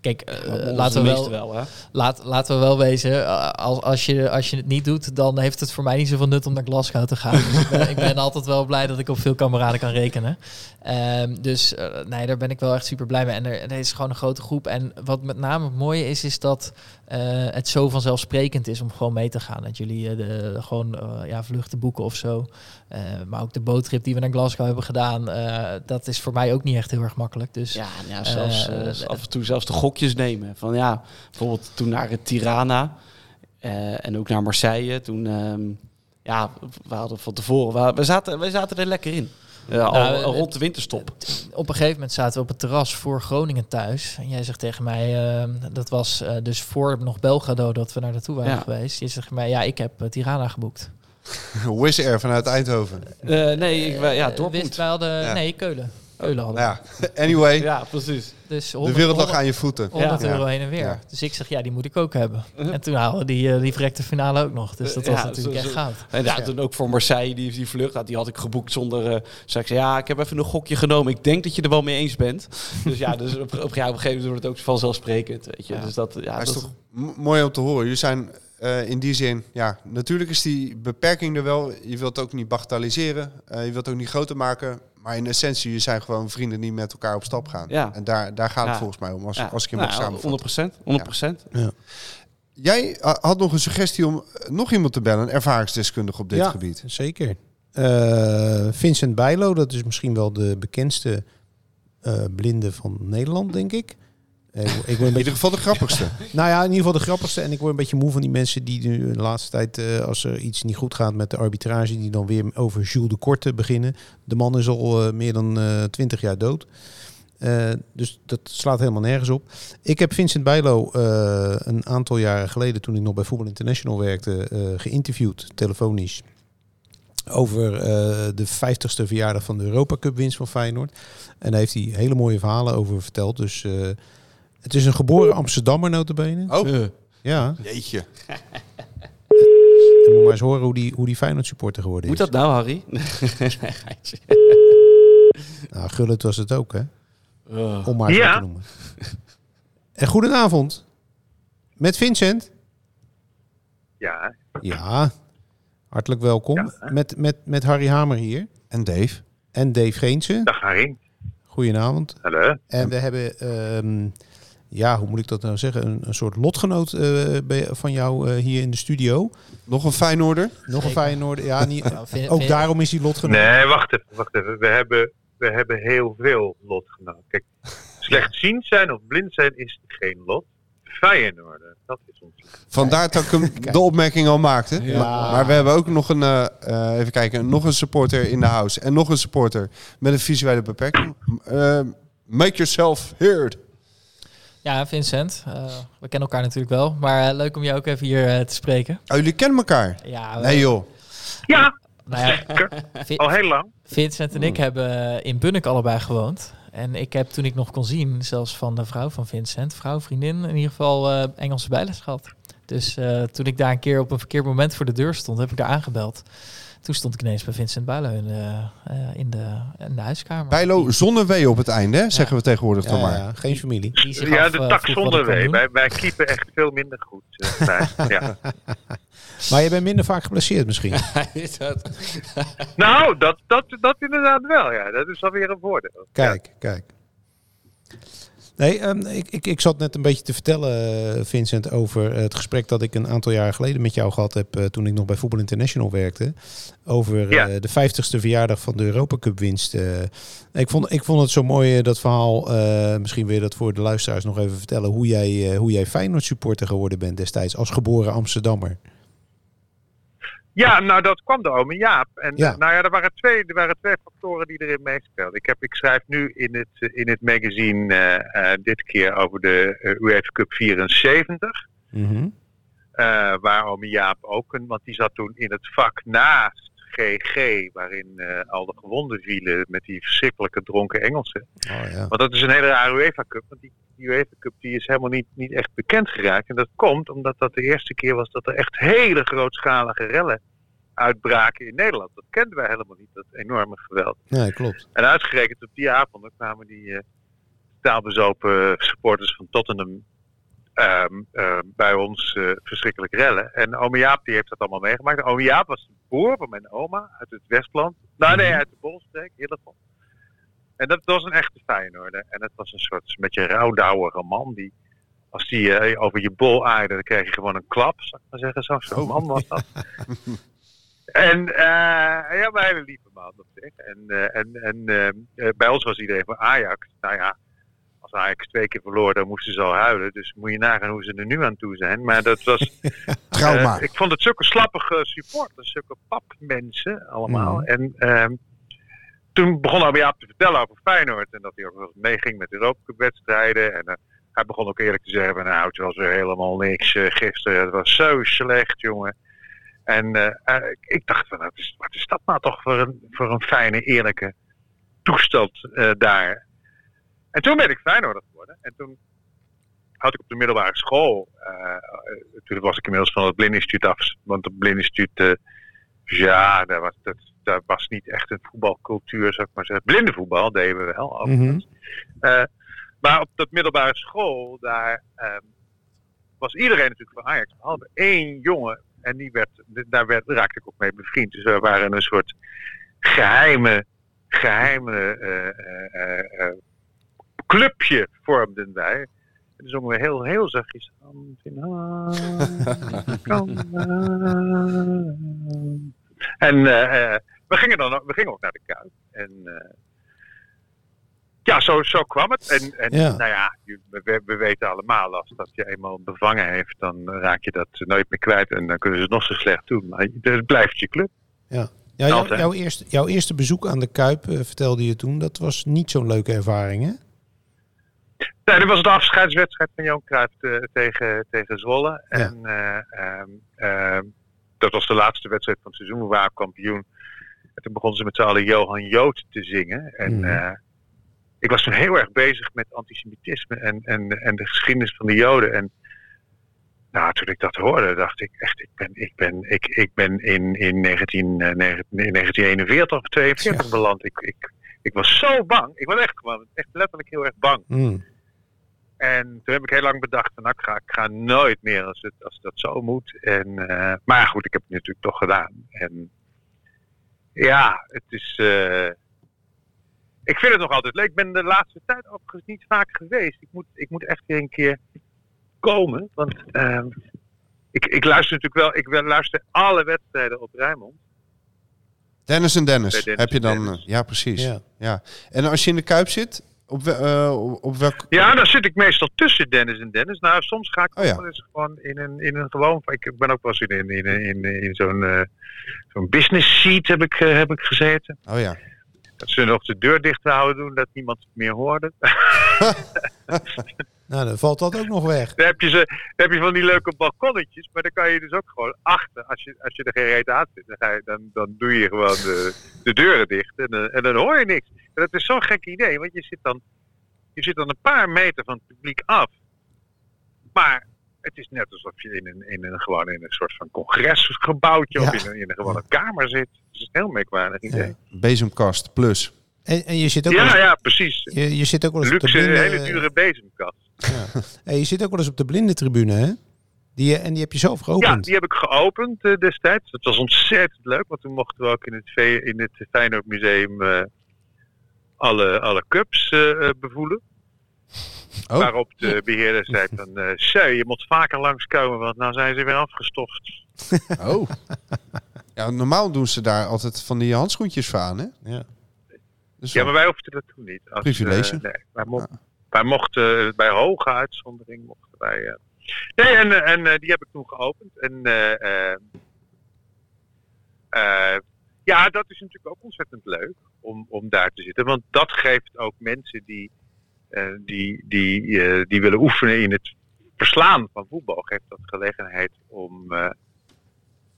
kijk, eh, laten, we wel, wel, hè? laat, laten we wel wezen. eh, als, als, je, als je het niet doet, dan heeft het voor mij niet zoveel nut om naar Glasgow te gaan. Dus ik, ben, ik ben altijd wel blij dat ik op veel kameraden kan rekenen. Ehm, dus eh, nee, daar ben ik wel echt super blij mee. En er, er is gewoon een grote groep. En wat met name het mooie is, is dat eh, het zo vanzelfsprekend is om gewoon mee te gaan. Dat jullie eh, de, gewoon ja, vluchten boeken of zo. Eh, maar ook de boottrip die we naar Glasgow hebben gedaan, eh, dat is voor mij ook niet echt heel erg makkelijk. Dus Ja, ja zelfs, af en toe zelfs de gokjes nemen. Van ja, bijvoorbeeld toen naar het Tirana eh, en ook naar Marseille. Toen, ehm, ja, we hadden van tevoren, we, we, zaten, we zaten er lekker in. Eh, al, Nou, al rond de winterstop. op een gegeven moment zaten we op het terras voor Groningen thuis. En jij zegt tegen mij, eh, dat was eh, dus voor nog Belgrado dat we naar naartoe waren Ja. geweest. Je zegt mij, ja, ik heb Tirana geboekt. Wizz Air vanuit Eindhoven. Eh, nee, ik, ja, Dortmund. wist, wij hadden, Ja. nee, Keulen. Hadden. Ja, anyway. Ja, precies. Dus de 100 wereld lag 100 aan je voeten. 100 Ja. euro heen en weer. Ja. Dus ik zeg, ja, die moet ik ook hebben. En toen haalden we die, eh, die verrekte finale ook nog. Dus dat was Ja, natuurlijk zo- echt goud. En ja, toen ook voor Marseille, die, die vlucht, die had ik geboekt zonder... eh zei ik, ja, ik heb even een gokje genomen. Ik denk dat je er wel mee eens bent. dus ja, dus op, op, ja, op een gegeven moment wordt het ook vanzelfsprekend. Weet je. Dus dat, ja, Hij is dat, toch mooi om te horen. Jullie zijn eh, in die zin, ja, natuurlijk is die beperking er wel. Je wilt het ook niet bagatelliseren. eh, je wilt het ook niet groter maken. Maar in essentie, jullie zijn gewoon vrienden die met elkaar op stap gaan. Ja. En daar, daar gaat het volgens mij om, als, ja, als ik je nou, mag samenvatten. 100 100% Jij eh, had nog een suggestie om eh, nog iemand te bellen, een ervaringsdeskundige op dit Ja. gebied. Zeker. Eh, Vincent Bijlo, dat is misschien wel de bekendste eh, blinde van Nederland, denk ik. Eh, ik word een In ieder geval de grappigste. nou ja, in ieder geval de grappigste. En ik word een beetje moe van die mensen die nu de laatste tijd, eh, als er iets niet goed gaat met de arbitrage, die dan weer over Jules de Korte beginnen. De man is al eh, meer dan twintig jaar dood. Dus dat slaat helemaal nergens op. Ik heb Vincent Bijlo een aantal jaren geleden, toen ik nog bij Voetbal International werkte, geïnterviewd, telefonisch. Over de 50ste verjaardag van de Europa Cup winst van Feyenoord. En daar heeft hij hele mooie verhalen over verteld. Dus het is een geboren Amsterdammer notabene. Oh, Ja. jeetje. En moet maar eens horen hoe die, hoe die Feyenoord supporter geworden Moet is. dat nou, Harry? Nou, Gullit was het ook, hè? Oh. Om maar wat te noemen. En goedenavond. Met Vincent. Ja, Ja, hartelijk welkom. Met, met, met Harry Hamer hier. En Dave? En Dave Geense. dag Harry. Goedenavond. Hallo. En we hebben, ehm, ja, hoe moet ik dat nou zeggen? Een, een soort lotgenoot eh, bij- van jou eh, hier in de studio. Nog een Feyenoorder? Nog een Feyenoorder. Ja, niet, Nou, vind- ook vind- daarom is hij lotgenoot. Nee, wacht even, wacht even. We hebben, we hebben heel veel lotgenoten. Kijk, slechtziend zijn of blind zijn is geen lot. Feyenoord, dat is ons lot. Vandaar dat ik hem de opmerking al maakte. Ja. Maar, maar we hebben ook nog een, eh, eh, even kijken, nog een supporter in de house. En nog een supporter met een visuele beperking. Make yourself heard. Ja, Vincent. eh, we kennen elkaar natuurlijk wel. Maar eh, leuk om jou ook even hier eh, te spreken. Oh, jullie kennen elkaar? Ja, we- Nee joh. Ja, nou ja, Al heel lang. Vincent en ik hebben eh, in Bunnik allebei gewoond. En ik heb toen ik nog kon zien, zelfs van de vrouw van Vincent, vrouw, vriendin, in ieder geval eh, Engelse bijles gehad. Dus eh, toen ik daar een keer op een verkeerd moment voor de deur stond, heb ik daar aangebeld. Toen stond ik ineens bij Vincent Bijlo in de, eh, in de, in de huiskamer. Bijlo zonder W op het einde, hè? zeggen we tegenwoordig Ja, dan maar. ja, geen familie. Ja, af, de eh, tak zonder doen. Wij, wij keepen echt veel minder goed. eh, bij. ja. Maar je bent minder vaak geblesseerd misschien. Dat- Nou, dat, dat, dat inderdaad wel. Ja. Dat is alweer een voordeel. Kijk, kijk. Nee, ehm, ik, ik, ik zat net een beetje te vertellen, eh, Vincent, over het gesprek dat ik een aantal jaar geleden met jou gehad heb. eh, toen ik nog bij Voetbal International werkte. Over Ja. eh, de 50ste verjaardag van de Europa Cup winst. eh. ik, vond, ik vond het zo mooi, eh, dat verhaal. eh, misschien wil je dat voor de luisteraars nog even vertellen. Hoe jij, eh, hoe jij Feyenoord supporter geworden bent destijds als geboren Amsterdammer. Ja, nou dat kwam door ome Jaap. En Ja. nou ja, er waren, twee, er waren twee factoren die erin meespeelden. Ik, heb, ik schrijf nu in het, eh, in het magazine eh, eh, dit keer over de UEFA Cup 74. Mhm. eh, waar ome Jaap ook een, want die zat toen in het vak naast GG, waarin eh, al de gewonden vielen met die verschrikkelijke dronken Engelsen. Oh, ja. Want dat is een hele rare UEFA Cup. Want die, die UEFA Cup die is helemaal niet, niet echt bekend geraakt. En dat komt omdat dat de eerste keer was dat er echt hele grootschalige rellen uitbraken in Nederland. Dat kenden wij helemaal niet, dat enorme geweld. Nee, klopt. En uitgerekend op die avond kwamen die eh taalbezopen supporters van Tottenham bij ons eh, verschrikkelijk rellen. En ome Jaap die heeft dat allemaal meegemaakt. Ome Jaap was een broer van mijn oma uit het Westland. Nou nee, uit de Bolstreek, Hillegom. En dat was een echte Feyenoorder. En het was een soort een beetje rouwdouwere man die... Als die eh, over je bol aaide, dan kreeg je gewoon een klap, zou ik maar zeggen. Zo- Zo'n man was dat. En eh ja, maar een hele lieve man op zich. En, en, en eh, eh, bij ons was iedereen van Ajax. Nou ja, als Ajax twee keer verloor, dan moesten ze al huilen. Dus moet je nagaan hoe ze er nu aan toe zijn. Maar dat was... Trauma. eh, ik vond het zulke slappige supporters, zulke papmensen allemaal. Mhm. En ehm, toen begon Abbe Jaap te vertellen over Feyenoord. En dat hij ook meeging met Europa Cup wedstrijden. En eh, hij begon ook eerlijk te zeggen van nou, het was weer helemaal niks eh, gisteren. Het was zo slecht, jongen. En ik dacht van, wat is, wat is dat nou toch voor een, voor een fijne, eerlijke toestand daar. En toen ben ik Feyenoorder geworden. En toen had ik op de middelbare school, eh, toen was ik inmiddels van het Blindinstituut af. Want het Blindinstituut, eh, ja, daar was, dat, daar was niet echt een voetbalcultuur, zou ik maar zeggen. Blindenvoetbal deden we wel, overigens. Eh, maar op dat middelbare school, daar ehm, was iedereen natuurlijk van Ajax. Behalve één jongen. En die werd, daar werd, raakte ik ook mee bevriend. Dus we waren een soort geheime, geheime eh, eh, eh, eh, clubje vormden wij. En dan zongen we heel, heel zachtjes. En eh, eh, we, gingen dan, ook- we gingen ook naar de Kuip. En eh, ja, zo, zo kwam het. En, en Ja. nou ja, we, we weten allemaal, als dat je eenmaal bevangen heeft, dan raak je dat nooit meer kwijt. En dan kunnen ze het nog zo slecht doen. Maar het blijft je club. Ja. Ja, jou- Altijd. jouw, eerste, jouw eerste bezoek aan de Kuip, vertelde je toen, dat was niet zo'n leuke ervaring, hè? Nee, dat was de afscheidswedstrijd van Johan Cruijff eh, tegen, tegen Zwolle. En eh, ehm, ehm, dat was de laatste wedstrijd van het seizoen. We waren kampioen. En toen begonnen ze met z'n allen Johan Jood te zingen. En Mhm. eh, ik was toen heel erg bezig met antisemitisme en, en, en de geschiedenis van de Joden. En nou, toen ik dat hoorde, dacht ik echt, ik ben, ik ben, ik, ik ben in, in, 19, eh, negen- in 1941 of 42 beland. Ik, ik, ik was zo bang. Ik was echt echt letterlijk heel erg bang. Mm. En toen heb ik heel lang bedacht van nou, ik ga, ik ga nooit meer als, het, als dat zo moet. En, eh, maar ja, goed, ik heb het natuurlijk toch gedaan. En ja, het is. eh, ik vind het nog altijd leuk. Ik ben de laatste tijd overigens niet vaak geweest. Ik moet, ik moet echt weer een keer komen. Want ehm, ik, ik luister natuurlijk wel. Ik wel- luister alle wedstrijden op Rijnmond. Dennis en Dennis, heb je dan. Dennis. eh, ja, precies. Ja. Ja. En als je in de kuip zit, op, eh, op- op welk. Ja, dan zit ik meestal tussen Dennis en Dennis. Nou, soms ga ik Oh ja. eens gewoon in een, in een gewoon... Ik ben ook wel eens in, in, in, in, in zo'n eh, zo'n business seat heb ik, eh, heb ik gezeten. Oh ja. Dat ze nog de deur dicht houden doen, dat niemand het meer hoorde. Nou, dan valt dat ook nog weg. dan, heb je ze, dan heb je van die leuke balkonnetjes, maar dan kan je dus ook gewoon achter. Als je, als je er geen reet aan zit, dan, ga je, dan, dan doe je gewoon de, de deuren dicht en, eh, en dan hoor je niks. En dat is zo'n gek idee, want je zit, dan, je zit dan een paar meter van het publiek af. Maar het is net alsof je in een, in een, gewoon in een soort van congresgebouwtje of in een, in een gewone kamer zit. Het is een heel merkwaardig idee. Bezemkast plus. En, en je zit ook Ja, wel eens, ja, precies. Je, je zit ook wel eens op de Luxe, blinde... hele dure bezemkast. En je zit ook wel eens op de blinde tribune, hè? Die, eh, en die heb je zelf Ja, geopend. die heb ik geopend eh, destijds. Dat was ontzettend leuk, want toen mochten we ook in het, V- in het Feyenoord Museum eh, alle, alle cups bevoelen. Oh. Waarop de beheerder zei van, zo, je moet vaker langskomen, want nou zijn ze weer afgestoft. Oh. Ja, normaal doen ze daar altijd van die handschoentjes aan, hè? Ja. Dus Ja, maar wij hoefden dat toen niet. Als, Privilege. nee, wij, wij mochten, eh, bij hoge uitzondering mochten wij... eh, nee, en, eh, en die heb ik toen geopend. En ja, dat is natuurlijk ook ontzettend leuk om, om daar te zitten. Want dat geeft ook mensen die, die, die, die willen oefenen in het verslaan van voetbal, geeft dat gelegenheid om,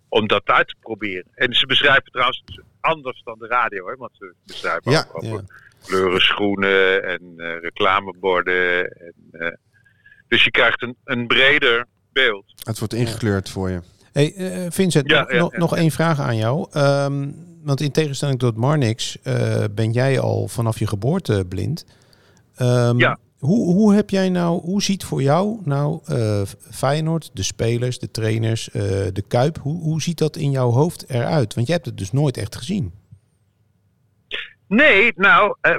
om dat uit te proberen. En ze beschrijven trouwens anders dan de radio, hè, want ze beschrijven Ja, ook over kleuren schoenen en eh, reclameborden. En, eh, dus je krijgt een, een breder beeld. Het wordt ingekleurd voor je. Hey, eh, Vincent, Ja, nog, ja, nog, één vraag aan jou. Ehm, want in tegenstelling tot Marnix eh, ben jij al vanaf je geboorte blind. Ehm, Ja. Hoe, hoe heb jij nou, hoe ziet voor jou nou eh, Feyenoord, de spelers, de trainers, eh, de Kuip, hoe, hoe ziet dat in jouw hoofd eruit? Want jij hebt het dus nooit echt gezien. Nee, nou, eh,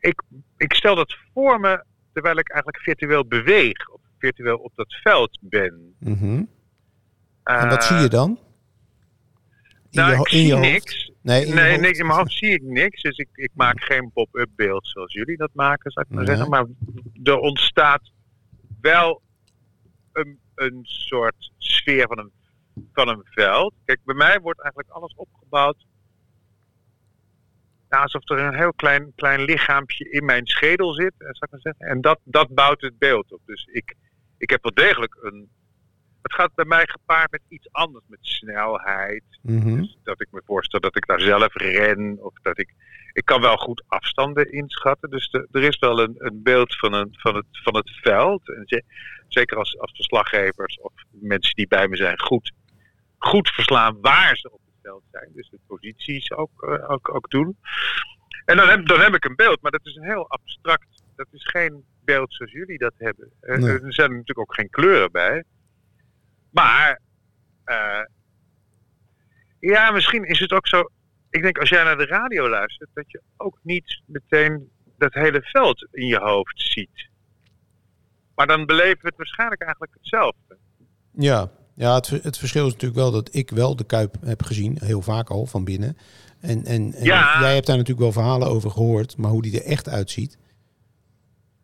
ik, ik stel dat voor me terwijl ik eigenlijk virtueel beweeg, of virtueel op dat veld ben. Mhm. En wat zie je dan? In nou, je ik in je zie hoofd? niks. Nee, in nee, nee, in mijn hoofd zie ik niks. Dus ik, ik maak geen pop-up beeld zoals jullie dat maken, zou ik maar Nee. zeggen. Maar er ontstaat wel een, een soort sfeer van een, van een veld. Kijk, bij mij wordt eigenlijk alles opgebouwd nou, alsof er een heel klein, klein lichaampje in mijn schedel zit, eh, zou ik maar zeggen. En dat, dat bouwt het beeld op. Dus ik, ik heb wel degelijk een. Het gaat bij mij gepaard met iets anders, met snelheid. Mhm. Dus dat ik me voorstel dat ik daar zelf ren. Of dat ik. Ik kan wel goed afstanden inschatten. Dus de- er is wel een, een beeld van, een, van, het, van het veld. En ze- zeker als, als verslaggevers of mensen die bij me zijn goed, goed verslaan waar ze op het veld zijn. Dus de posities ook, eh, ook, ook doen. En dan heb, dan heb ik een beeld, maar dat is een heel abstract. Dat is geen beeld zoals jullie dat hebben. Eh, Nee. Er zijn natuurlijk ook geen kleuren bij. Maar eh, ja, misschien is het ook zo. Ik denk als jij naar de radio luistert, dat je ook niet meteen dat hele veld in je hoofd ziet. Maar dan beleven we het waarschijnlijk eigenlijk hetzelfde. Ja, ja het, het verschil is natuurlijk wel dat ik wel de Kuip heb gezien, heel vaak al van binnen. En, en, en Ja. jij hebt daar natuurlijk wel verhalen over gehoord, maar hoe die er echt uitziet.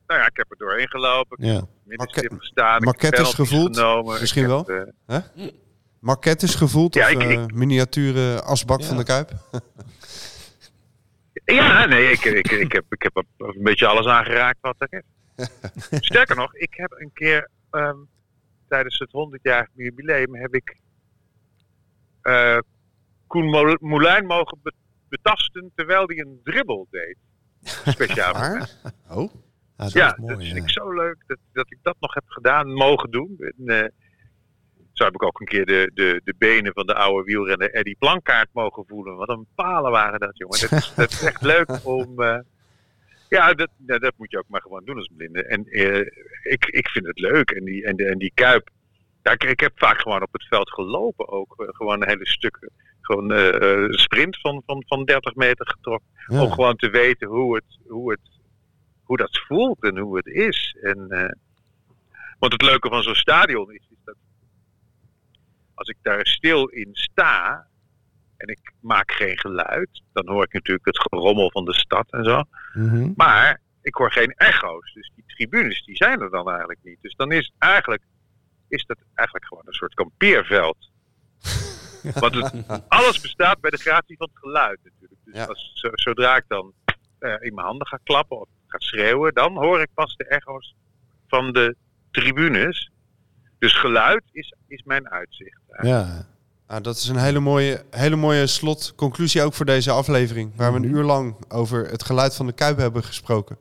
Nou ja, ik heb er doorheen gelopen. Ik Ja. heb gestaan. gevoeld? Genomen. Misschien ik wel? heb, eh? Maquettes gevoeld Ja, of ik- eh, miniaturen asbak van de Kuip? Ja, nee, ik, ik, ik, heb, ik heb een beetje alles aangeraakt wat er is. Sterker nog, ik heb een keer ehm, tijdens het 100-jarig jubileum heb ik eh, Koen Moulijn mogen be- betasten terwijl hij een dribbel deed. Speciaal. Oh. Ja, dat ja, is mooi, dat vind ja. ik zo leuk dat, dat ik dat nog heb gedaan, mogen doen. En, eh, zo heb ik ook een keer de, de, de benen van de oude wielrenner Eddie Plankaart mogen voelen. Wat een palen waren dat, jongen. Dat is, dat is echt leuk om... eh, ja, dat, dat moet je ook maar gewoon doen als blinde. En eh, ik, ik vind het leuk. En die, en, de, en die kuip... Ja, ik, ik heb vaak gewoon op het veld gelopen ook. Gewoon hele stukken. Gewoon een sprint van, van, van 30 meter getrokken. Ja. Om gewoon te weten hoe, het, hoe, het, hoe dat voelt en hoe het is. En, eh, want het leuke van zo'n stadion is, is dat als ik daar stil in sta en ik maak geen geluid, dan hoor ik natuurlijk het gerommel van de stad en zo. Mhm. Maar ik hoor geen echo's. Dus die tribunes die zijn er dan eigenlijk niet. Dus dan is eigenlijk is dat eigenlijk gewoon een soort kampeerveld. Want het, alles bestaat bij de gratie van het geluid natuurlijk. Dus als, zo- zodra ik dan eh, in mijn handen ga klappen of ga schreeuwen, dan hoor ik pas de echo's van de tribunes. Dus geluid is, is mijn uitzicht. Ja. Nou, dat is een hele mooie, hele mooie slotconclusie ook voor deze aflevering. Waar Mhm. we een uur lang over het geluid van de Kuip hebben gesproken.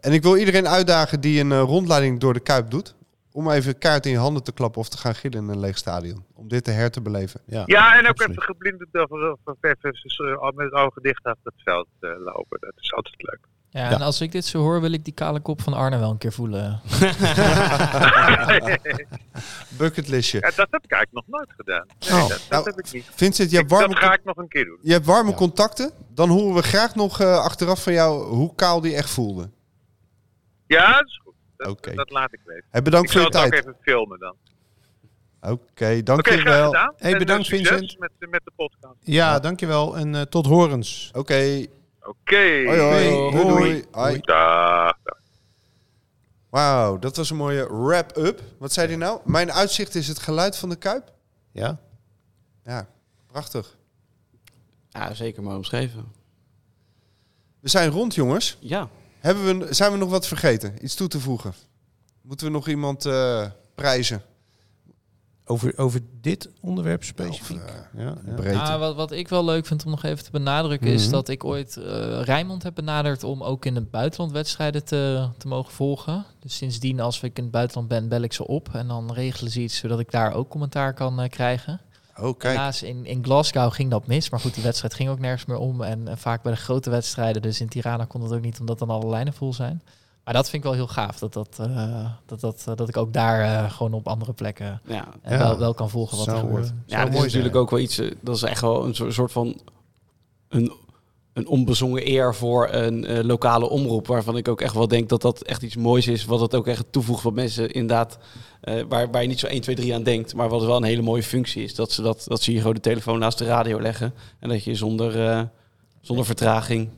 En ik wil iedereen uitdagen die een eh, rondleiding door de Kuip doet. Om even kaart in je handen te klappen of te gaan gillen in een leeg stadion. Om dit te her te beleven. Ja, Ja, en ook even geblinderd of, of, of even eh, met ogen dicht achter het veld eh, lopen. Dat is altijd leuk. Ja, en als ik dit zo hoor, wil ik die kale kop van Arne wel een keer voelen. Bucketlistje. Ja, dat heb ik eigenlijk nog nooit gedaan. Nee, Oh. dat, dat Nou, heb ik niet. Vincent, je hebt Ik- warme, dat ga ik nog een keer doen. je hebt warme contacten. Dan horen we graag nog eh, achteraf van jou hoe kaal die echt voelde. Ja, dat is goed. Dat, Oké. dat laat ik weten. Hey, bedankt ik voor je zal het tijd. ook even filmen dan. Oké, Oké, dankjewel. graag gedaan. Hey, bedankt, eh, succes Vincent. Met, met de podcast. Ja, dankjewel en eh, tot horens. Oké. Oké. Hoi, hoi. Doei, doei. Hoi. Dag. Wauw, dat was een mooie wrap-up. Wat zei hij nou? Mijn uitzicht is het geluid van de Kuip? Ja. Ja, prachtig. Ja, zeker mooi omschreven. We zijn rond, jongens. Ja. Hebben we, zijn we nog wat vergeten? Iets toe te voegen? Moeten we nog iemand eh, prijzen? Over, over dit onderwerp specifiek? eh, ja. Ah, wat, wat ik wel leuk vind om nog even te benadrukken is Mhm. dat ik ooit eh Rijnmond heb benaderd om ook in het buitenland wedstrijden te, te mogen volgen. Dus sindsdien als ik in het buitenland ben, bel ik ze op en dan regelen ze iets zodat ik daar ook commentaar kan eh, krijgen. Oh, kijk. Helaas in, in Glasgow ging dat mis, maar goed, die wedstrijd ging ook nergens meer om. En, eh, vaak bij de grote wedstrijden, dus in Tirana kon dat ook niet, omdat dan alle lijnen vol zijn. Maar dat vind ik wel heel gaaf, dat, dat, eh, dat, dat, eh, dat ik ook daar eh, gewoon op andere plekken Ja. wel, wel kan volgen wat er gebeurt. Ja, dat is natuurlijk ook wel iets. Dat is echt wel een soort- van een, een onbezongen eer voor een eh, lokale omroep. Waarvan ik ook echt wel denk dat dat echt iets moois is. Wat het ook echt toevoegt wat mensen inderdaad. eh, waar, waar je niet zo 1, 2, 3 aan denkt. Maar wat wel een hele mooie functie is. Dat ze, dat, dat ze hier gewoon de telefoon naast de radio leggen. En dat je zonder, eh, zonder vertraging.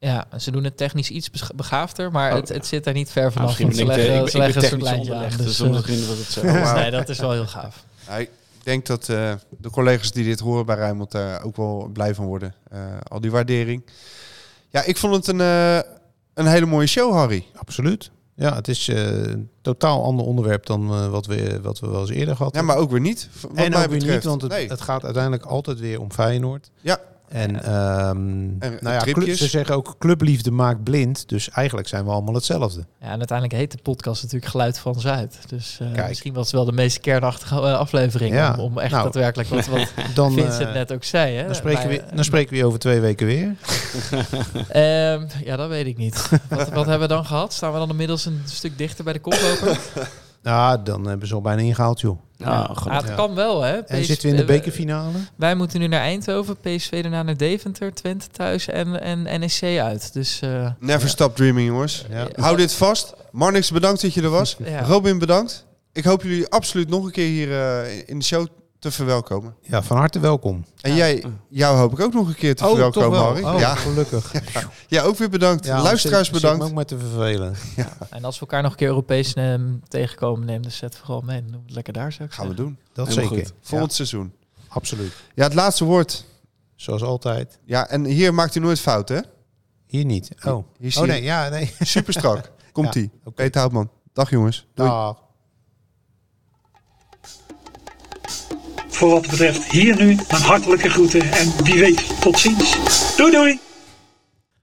Ja, ze doen het technisch iets begaafder, maar Oh, het, het zit daar niet ver vanaf. misschien ze ben ik de- leggen, ik- ze ik leggen een soort lijntje aan. Dus, dus eh, misschien was het zo. nee, dat is wel heel gaaf. Ja, ik denk dat eh, de collega's die dit horen bij Rijnmond daar ook wel blij van worden. Eh, al die waardering. Ja, ik vond het een, eh, een hele mooie show, Harry. Absoluut. Ja, het is eh, een totaal ander onderwerp dan eh, wat, we, wat we wel eens eerder gehad Ja, maar ook weer niet. Wat en mij ook weer betreft. niet, want het, Nee. het gaat uiteindelijk altijd weer om Feyenoord. Ja. En, ehm, nou ja, club- ze zeggen ook clubliefde maakt blind. Dus eigenlijk zijn we allemaal hetzelfde. Ja, en uiteindelijk heet de podcast natuurlijk Geluid van Zuid. Dus eh, misschien was het wel de meest kernachtige eh, aflevering. Ja, Om, om echt nou, daadwerkelijk wat, wat dan, Vincent eh, net ook zei. Hè? Dan spreken, Bij- we, dan spreken we je over twee weken weer. Ehm, ja, dat weet ik niet. wat, wat hebben we dan gehad? Staan we dan inmiddels een stuk dichter bij de koploper? Nou, dan hebben ze al bijna ingehaald, joh. Ja, het kan wel, hè? En zitten we in de bekerfinale? Wij moeten nu naar Eindhoven, PSV daarna naar Deventer, Twente thuis en, en NEC uit. Dus eh, Never stop dreaming, jongens. Hou dit vast. Marnix, bedankt dat je er was. Ja. Robin, bedankt. Ik hoop jullie absoluut nog een keer hier eh, in de show te verwelkomen. Ja, van harte welkom. En jij, jou hoop ik ook nog een keer te Oh, verwelkomen, toch wel? Harry. Oh, ja, gelukkig. ja, ook weer bedankt. Ja, Luisteraars zit- zit me bedankt. ook maar te vervelen. en als we elkaar nog een keer Europees eh, tegenkomen, neem de set vooral mee. Het lekker daar, zou ik Gaan we doen. Dat Helemaal zeker. goed. Volgend Ja. seizoen. Absoluut. Ja, het laatste woord. Zoals altijd. Ja, en hier maakt u nooit fout, hè? Hier niet. Oh, Hier oh nee, ja, nee. Super strak. Komt-ie. Ja, Peter Houtman. Dag jongens. Doei. Dag. Voor wat betreft hier nu mijn hartelijke groeten en wie weet tot ziens. Doei doei!